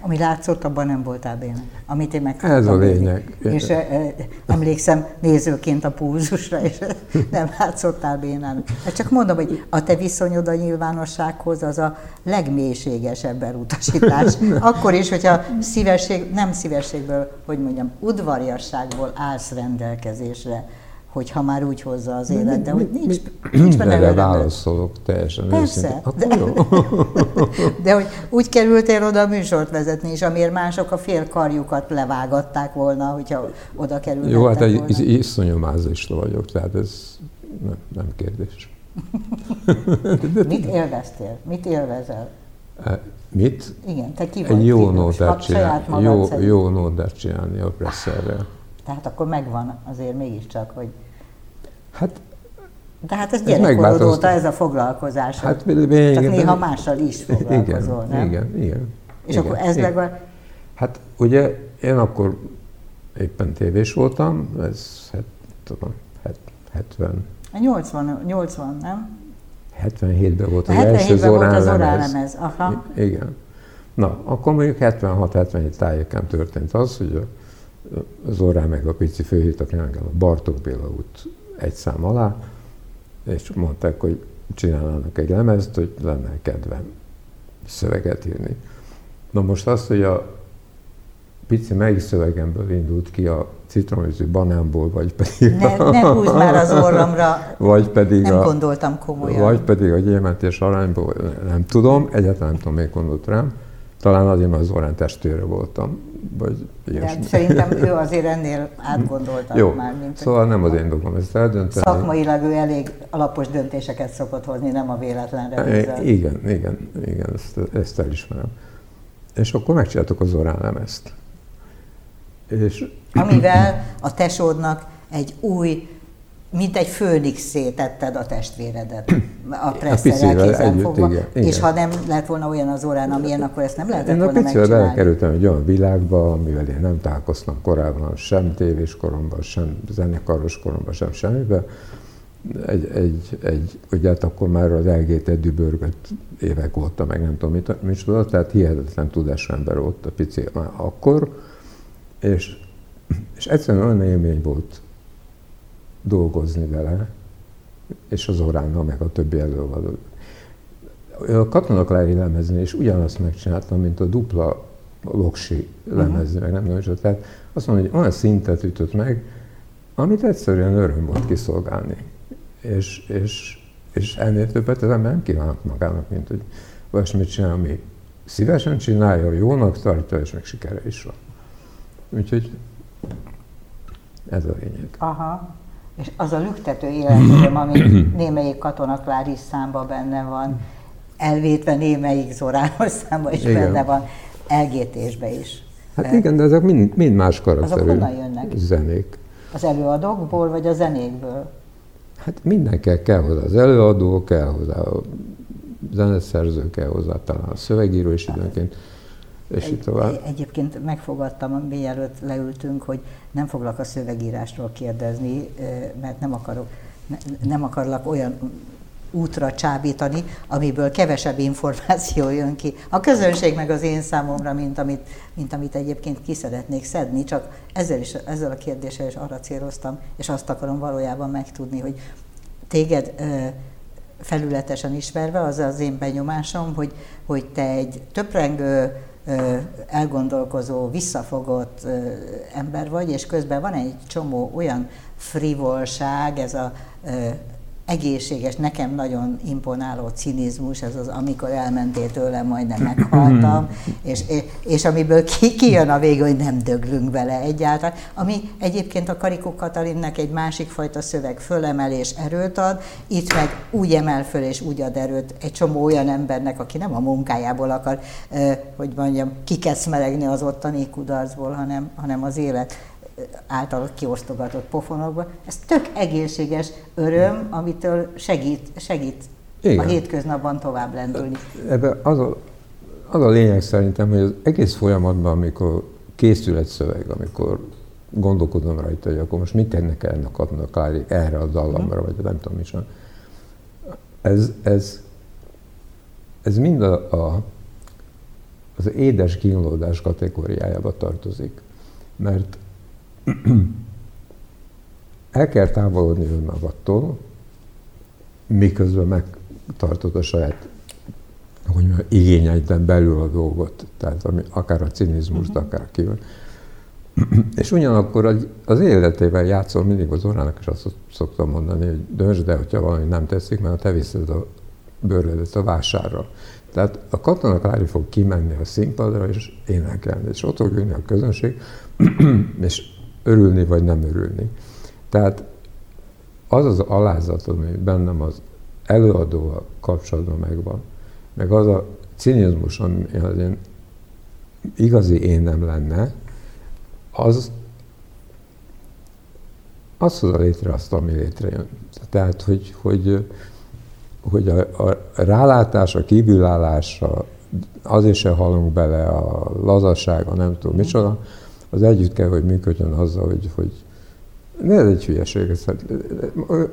Ami látszott, abban nem voltál béna. Amit én meg Ez a lényeg. És e, emlékszem nézőként a pulzusra, és nem látszottál bénán. Csak mondom, hogy a te viszonyod a nyilvánossághoz az a legmélységesebb elutasítás. Akkor is, hogyha szívesség, nem szívességből, hogy mondjam, udvariasságból állsz rendelkezésre hogyha már úgy hozza az élet, de hogy nincs, nincs benne Erre válaszolok teljesen Persze, de, de hogy úgy kerültél oda a műsort vezetni, és amiért mások a fél karjukat levágatták volna, hogyha oda kerültek Jó, hát egy volna. iszonyú mázista vagyok, tehát ez nem, nem kérdés. Mit élveztél? Mit élvezel? E, Mit? Igen, te ki vagy? Egy jó nótát csinálni, jó, szerint. jó nótát csinálni a presszerrel. Tehát akkor megvan azért mégiscsak, hogy... Hát, De hát ez gyerekkorod óta ez a foglalkozás. hát Csak lényegében... néha mással is foglalkozol, igen, nem? Igen, igen. És igen, akkor ez igen. Hát ugye én akkor éppen tévés voltam, ez hát, tudom, het- 70, a 80, 80, nem? 77-ben volt az első 77-ben volt az Zorán lemez. Aha. I- Igen. Na, akkor mondjuk 76-77 tájéken történt az, hogy a, Zorán meg a Pici engem a Bartók Béla út egy szám alá, és mondták, hogy csinálnának egy lemezt, hogy lenne kedvem szöveget írni. Na most azt, hogy a Pici melyik szövegemből indult ki a citromüzű banánból, vagy pedig, Ne, ne húzd már az orromra, vagy pedig nem a, gondoltam komolyan. vagy pedig a gyémántés arányból, nem tudom, egyáltalán nem tudom, miért gondolt rám. Talán azért, mert az Orán testvére voltam, vagy De ilyesmi. szerintem ő azért ennél átgondoltabb Jó, már, mint szóval nem az én dolgom ezt eldönteni. szakmailag ő elég alapos döntéseket szokott hozni, nem a véletlenre bízza. I- Igen, igen, igen, ezt, ezt elismerem. És akkor megcsináltuk az Orán lemezt. És Amivel a tesódnak egy új, mint egy főnixé tetted a testvéredet a picivel presszerrel kézen együtt, fogva. igen, És igen. ha nem lett volna olyan az órán, amilyen, akkor ezt nem lehetett Én a volna megcsinálni. belekerültem egy olyan világba, amivel én nem találkoztam korábban, sem tévés koromban, sem zenekaros koromban, sem semmiben. Egy, egy, egy, ugye hát akkor már az LGT dübörgött évek óta, meg nem tudom mit, micsoda, tehát hihetetlen tudású ember volt a pici már akkor, és, és egyszerűen olyan élmény volt dolgozni vele, és az Oránnal, meg a többi előadó. A katonaklári lemezni, és ugyanazt megcsináltam, mint a dupla loksi lemezni, meg nem tudom, tehát azt mondom, hogy olyan szintet ütött meg, amit egyszerűen öröm volt kiszolgálni. És, és, és ennél többet az ember nem kívánok magának, mint hogy olyasmit csinál, ami szívesen csinálja, jónak tartja, és meg sikere is van. Úgyhogy ez a lényeg. Aha. És az a lüktető életöröm, ami némelyik katonaklári számba benne van, elvétve némelyik Zorános számba is Igen. benne van, LGT-sbe is. Hát igen, de ezek mind, mind más karakterű honnan jönnek? zenék. Az előadókból, vagy a zenékből? Hát mindenkel kell hozzá, az előadó kell hozzá, a zeneszerző kell hozzá, talán a szövegíró is időnként, és így tovább. Egyébként megfogadtam, mielőtt leültünk, hogy nem foglak a szövegírásról kérdezni, mert nem akarok, ne- nem akarlak olyan útra csábítani, amiből kevesebb információ jön ki. A közönség meg az én számomra, mint amit, mint amit egyébként ki szeretnék szedni, csak ezzel, is, ezzel a kérdéssel is arra céloztam, és azt akarom valójában megtudni, hogy téged felületesen ismerve, az az én benyomásom, hogy, hogy te egy töprengő, elgondolkozó, visszafogott ember vagy, és közben van egy csomó olyan frivolság, ez a egészséges, nekem nagyon imponáló cinizmus, ez az, amikor elmentél tőlem, majdnem meghaltam, és, és amiből ki, kijön a vége, hogy nem döglünk bele egyáltalán, ami egyébként a Karikó Katalinnek egy másik fajta szöveg fölemelés erőt ad, itt meg úgy emel föl és úgy ad erőt egy csomó olyan embernek, aki nem a munkájából akar, hogy mondjam, kikeszmelegni az ottani kudarcból, hanem, hanem az élet által kiosztogatott pofonokba. Ez tök egészséges öröm, amitől segít, segít a Igen. hétköznapban tovább lendülni. Ebben az a, az a lényeg szerintem, hogy az egész folyamatban, amikor készül egy szöveg, amikor gondolkodom rajta, hogy akkor most mit ennek a Klári erre a dallamra, vagy nem tudom is. Ez, ez, ez mind a, a, az édes kínlódás kategóriájába tartozik. Mert el kell távolodni önmagattól, miközben megtartod a saját hogy mondjam, igényeiden belül a dolgot, tehát ami, akár a cinizmust, uh-huh. akár ki. És ugyanakkor az, az életével játszol mindig az órának, és azt szoktam mondani, hogy döntsd el, hogyha valami nem tetszik, mert te viszed a bőrödet a vásárra. Tehát a katona Klári fog kimenni a színpadra, és énekelni, és ott fog ülni a közönség, és örülni vagy nem örülni. Tehát az az alázat, ami bennem az előadóval kapcsolatban megvan, meg az a cinizmus, ami az én igazi én nem lenne, az az hozza létre azt, ami létrejön. Tehát, hogy, hogy, hogy a, a rálátás, a kívülállás, a, azért se halunk bele, a lazasság, a nem tudom micsoda, az együtt kell, hogy működjön azzal, hogy, hogy ez egy hülyeség. Ez,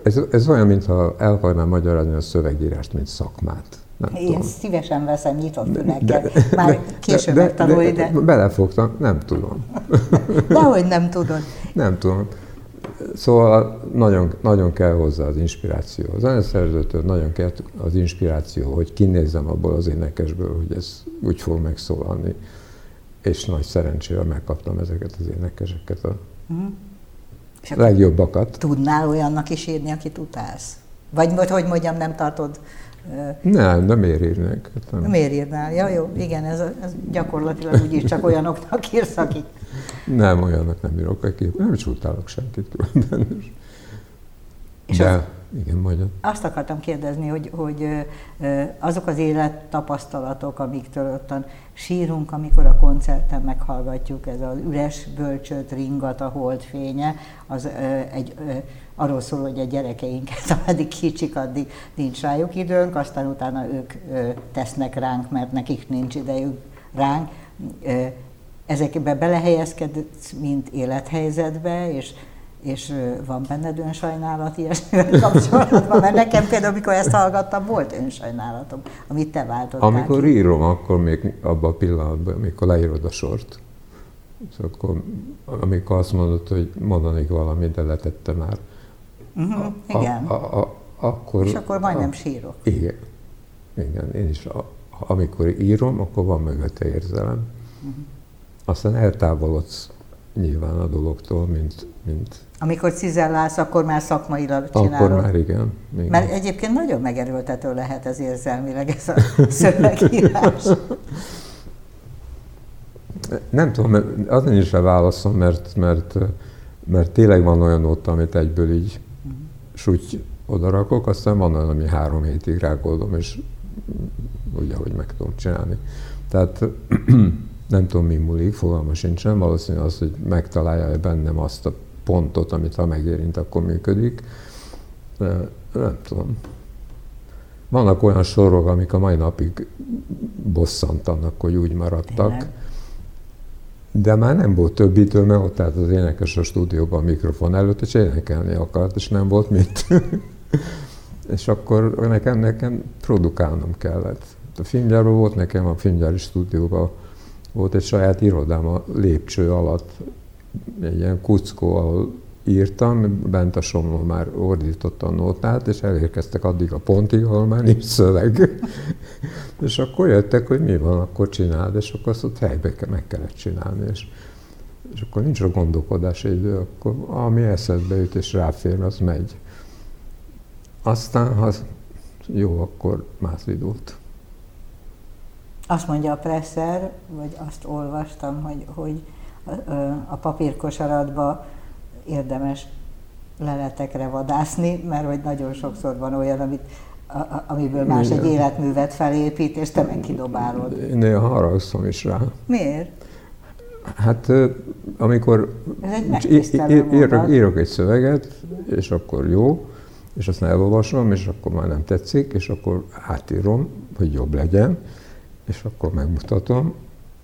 ez, ez olyan, mintha el akarnám magyarázni a szövegírást, mint szakmát. Nem Én tudom. szívesen veszem nyitott fülekkel. Már később de, megtanulni, de, de... Belefogtam, nem tudom. Dehogy nem tudod. Nem tudom. Szóval nagyon, nagyon kell hozzá az inspiráció. Az zeneszerzőtől nagyon kell az inspiráció, hogy kinézzem abból az énekesből, hogy ez úgy fog megszólalni. És nagy szerencsével megkaptam ezeket az énekeseket, a uh-huh. legjobbakat. Tudnál olyannak is írni, akit utálsz? Vagy, hogy mondjam, nem tartod nem, nem írnék. Nem. nem írnál, ja jó, igen, ez, ez gyakorlatilag úgyis csak olyanoknak írsz, akik... Nem, olyanok nem írok, akik nem is utálok senkit különben. És De, az, igen, majd. Azt akartam kérdezni, hogy, hogy azok az élettapasztalatok, amiktől ottan sírunk, amikor a koncerten meghallgatjuk, ez az üres bölcsőt ringat a holdfénye, az egy arról szól, hogy a gyerekeinket, ameddig kicsik, addig nincs rájuk időnk, aztán utána ők tesznek ránk, mert nekik nincs idejük ránk. Ezekbe belehelyezkedsz, mint élethelyzetbe, és és van benned önsajnálat ilyesmivel kapcsolatban? Mert nekem például, amikor ezt hallgattam, volt önsajnálatom, amit te váltottál Amikor ki. írom, akkor még abban a pillanatban, amikor leírod a sort, akkor, amikor azt mondod, hogy mondanék valamit, de letette már, Uh-huh, igen. A, a, a, akkor, És akkor majdnem a, sírok. Igen. Igen, én is. A, amikor írom, akkor van mögötte érzelem. Uh-huh. Aztán eltávolodsz nyilván a dologtól, mint, mint... Amikor cizellálsz, akkor már szakmailag csinálod. Akkor már igen, igen. Mert egyébként nagyon megerőltető lehet ez érzelmileg, ez a szövegírás. Nem tudom, az nincs a válaszom, mert, mert, mert tényleg van olyan ott, amit egyből így súgy odarakok, aztán van olyan, ami három hétig rágódom, és úgy, ahogy meg tudom csinálni. Tehát nem tudom, mi múlik, fogalma sincsen, valószínű az, hogy megtalálja bennem azt a pontot, amit ha megérint, akkor működik. De nem tudom. Vannak olyan sorok, amik a mai napig bosszantanak, hogy úgy maradtak. Tényleg? De már nem volt több idő, mert ott állt az énekes a stúdióban a mikrofon előtt, és énekelni akart, és nem volt mit. és akkor nekem, nekem produkálnom kellett. A filmgyárban volt nekem, a filmgyári stúdióban volt egy saját irodám a lépcső alatt, egy ilyen kuckó, ahol írtam, bent a somló már ordította a nótát, és elérkeztek addig a pontig, ahol már nincs szöveg. és akkor jöttek, hogy mi van, akkor csináld, és akkor azt ott helybe meg kellett csinálni. És, és akkor nincs a gondolkodási idő, akkor ami eszedbe jut és ráfér, az megy. Aztán, ha jó, akkor más vidót. Azt mondja a presser, vagy azt olvastam, hogy, hogy a papírkosaratba érdemes leletekre vadászni, mert hogy nagyon sokszor van olyan, amit, a, amiből más egy életművet felépít, és te meg kidobálod. Én néha haragszom is rá. Miért? Hát amikor írok, írok egy szöveget, és akkor jó, és aztán elolvasom, és akkor már nem tetszik, és akkor átírom, hogy jobb legyen, és akkor megmutatom,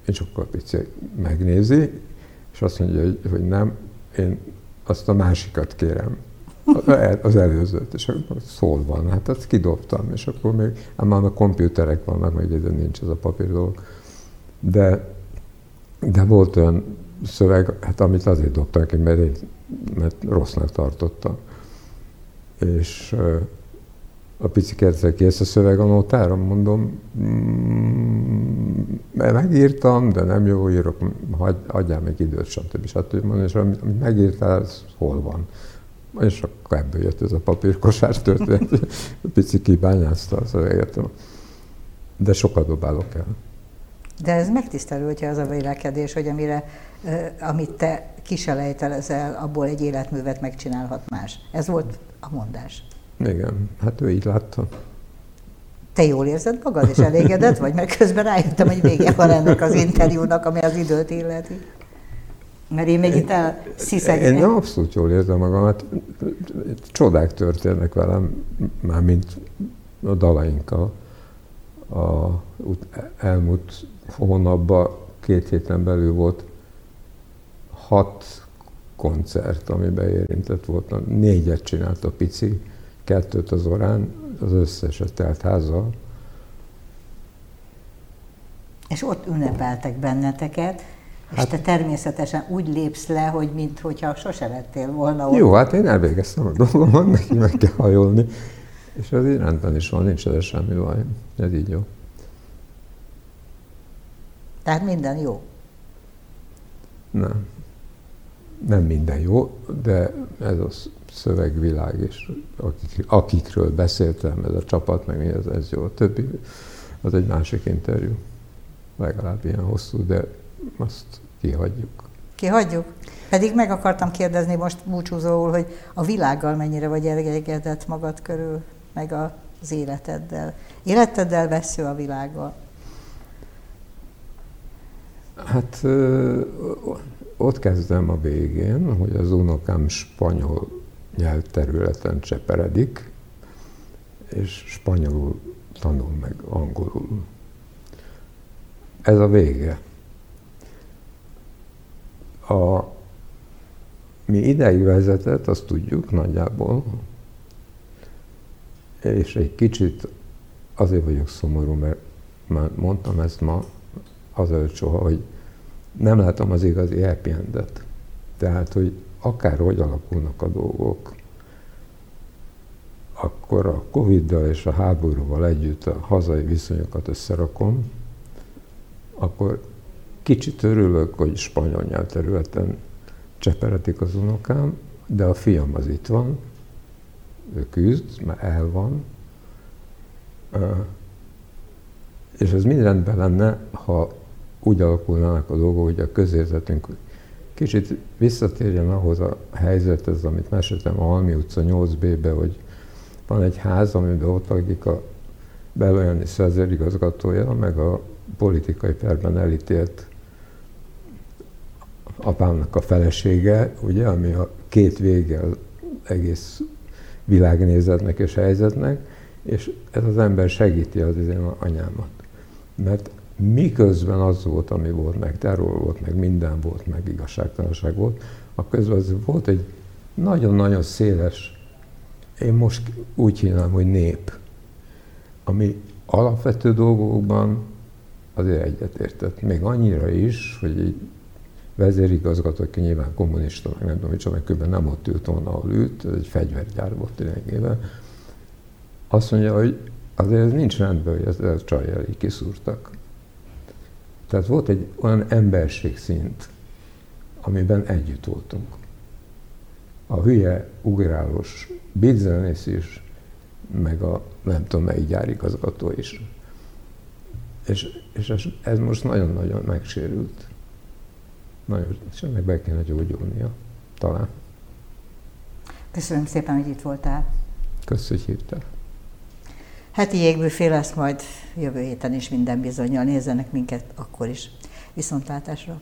és akkor a pici megnézi, és azt mondja, hogy, hogy nem, én azt a másikat kérem, az előzőt, és akkor szól van, hát azt kidobtam, és akkor még, ám már a komputerek vannak, meg ide nincs ez a papír dolog. De, de volt olyan szöveg, hát amit azért dobtak ki, mert, én, mert rossznak tartotta. És a pici ki ezt a szöveg a notára, mondom, mm, megírtam, de nem jó írok, hagy, adjál még időt, stb. stb. Mondom, és amit megírtál, az hol van? És akkor ebből jött ez a papírkosár történet. Pici kibányázta a szöveget. De sokat dobálok el. De ez megtisztelő, hogyha az a vélekedés, hogy amire, amit te kiselejtelezel, abból egy életművet megcsinálhat más. Ez volt a mondás. Igen, hát ő így látta. Te jól érzed magad, és elégedett vagy? Mert közben rájöttem, hogy vége van ennek az interjúnak, ami az időt illeti. Mert én még itt elsziszegem. Én abszolút jól érzem magam, hát csodák történnek velem, már mint a dalainkkal. A elmúlt hónapban, két héten belül volt hat koncert, amiben érintett voltam. Négyet csinált a pici, kettőt az orán, az összeset telt házzal. És ott ünnepeltek benneteket, és hát, te természetesen úgy lépsz le, hogy mintha sose lettél volna ott. Jó, hát én elvégeztem a dolgomon, neki meg kell hajolni. És az így rendben is van, nincs ez semmi baj. Ez így jó. Tehát minden jó? Nem. Nem minden jó, de ez a szövegvilág, és akik, akikről beszéltem, ez a csapat, meg ez, ez jó. A többi, az egy másik interjú. Legalább ilyen hosszú, de azt kihagyjuk. Kihagyjuk? Pedig meg akartam kérdezni most búcsúzóul, hogy a világgal mennyire vagy elégedett magad körül, meg az életeddel. Életeddel vesző a világgal? Hát ott kezdem a végén, hogy az unokám spanyol nyelvterületen cseperedik, és spanyolul tanul meg angolul. Ez a vége. A, mi ideig vezetett, azt tudjuk nagyjából, és egy kicsit azért vagyok szomorú, mert már mondtam ezt ma, azelőtt soha, hogy nem látom az igazi happy endet. Tehát, hogy akárhogy alakulnak a dolgok, akkor a Covid-dal és a háborúval együtt a hazai viszonyokat összerakom, akkor kicsit örülök, hogy spanyol nyelvterületen cseperetik az unokám, de a fiam az itt van, ő küzd, mert el van, és ez mind rendben lenne, ha úgy alakulnának a dolgok, hogy a közérzetünk kicsit visszatérjen ahhoz a helyzethez, amit meséltem a Almi utca 8B-be, hogy van egy ház, amiben ott lakik a belőjani igazgatója, meg a politikai perben elítélt apámnak a felesége, ugye, ami a két vége az egész világnézetnek és helyzetnek, és ez az ember segíti az én anyámat. Mert miközben az volt, ami volt, meg terror volt, meg minden volt, meg igazságtalanság volt, a közben az volt egy nagyon-nagyon széles, én most úgy hívnám, hogy nép, ami alapvető dolgokban azért egyetértett. Még annyira is, hogy egy vezérigazgató, aki nyilván kommunista, meg nem tudom, hogy csak nem ott ült volna, ahol ült, ez egy fegyvergyár volt lényegében, azt mondja, hogy azért ez nincs rendben, hogy ezt a csajjal kiszúrtak. Tehát volt egy olyan emberségszint, amiben együtt voltunk. A hülye, ugrálós bizzenész is, meg a nem tudom melyik gyárigazgató is. És, és ez, ez most nagyon-nagyon megsérült. Nagyon, és ennek be kéne gyógyulnia, talán. Köszönöm szépen, hogy itt voltál. Köszönöm, hogy hívtál. Heti jégbüfé lesz majd jövő héten is minden bizonyal. Nézzenek minket akkor is. Viszontlátásra!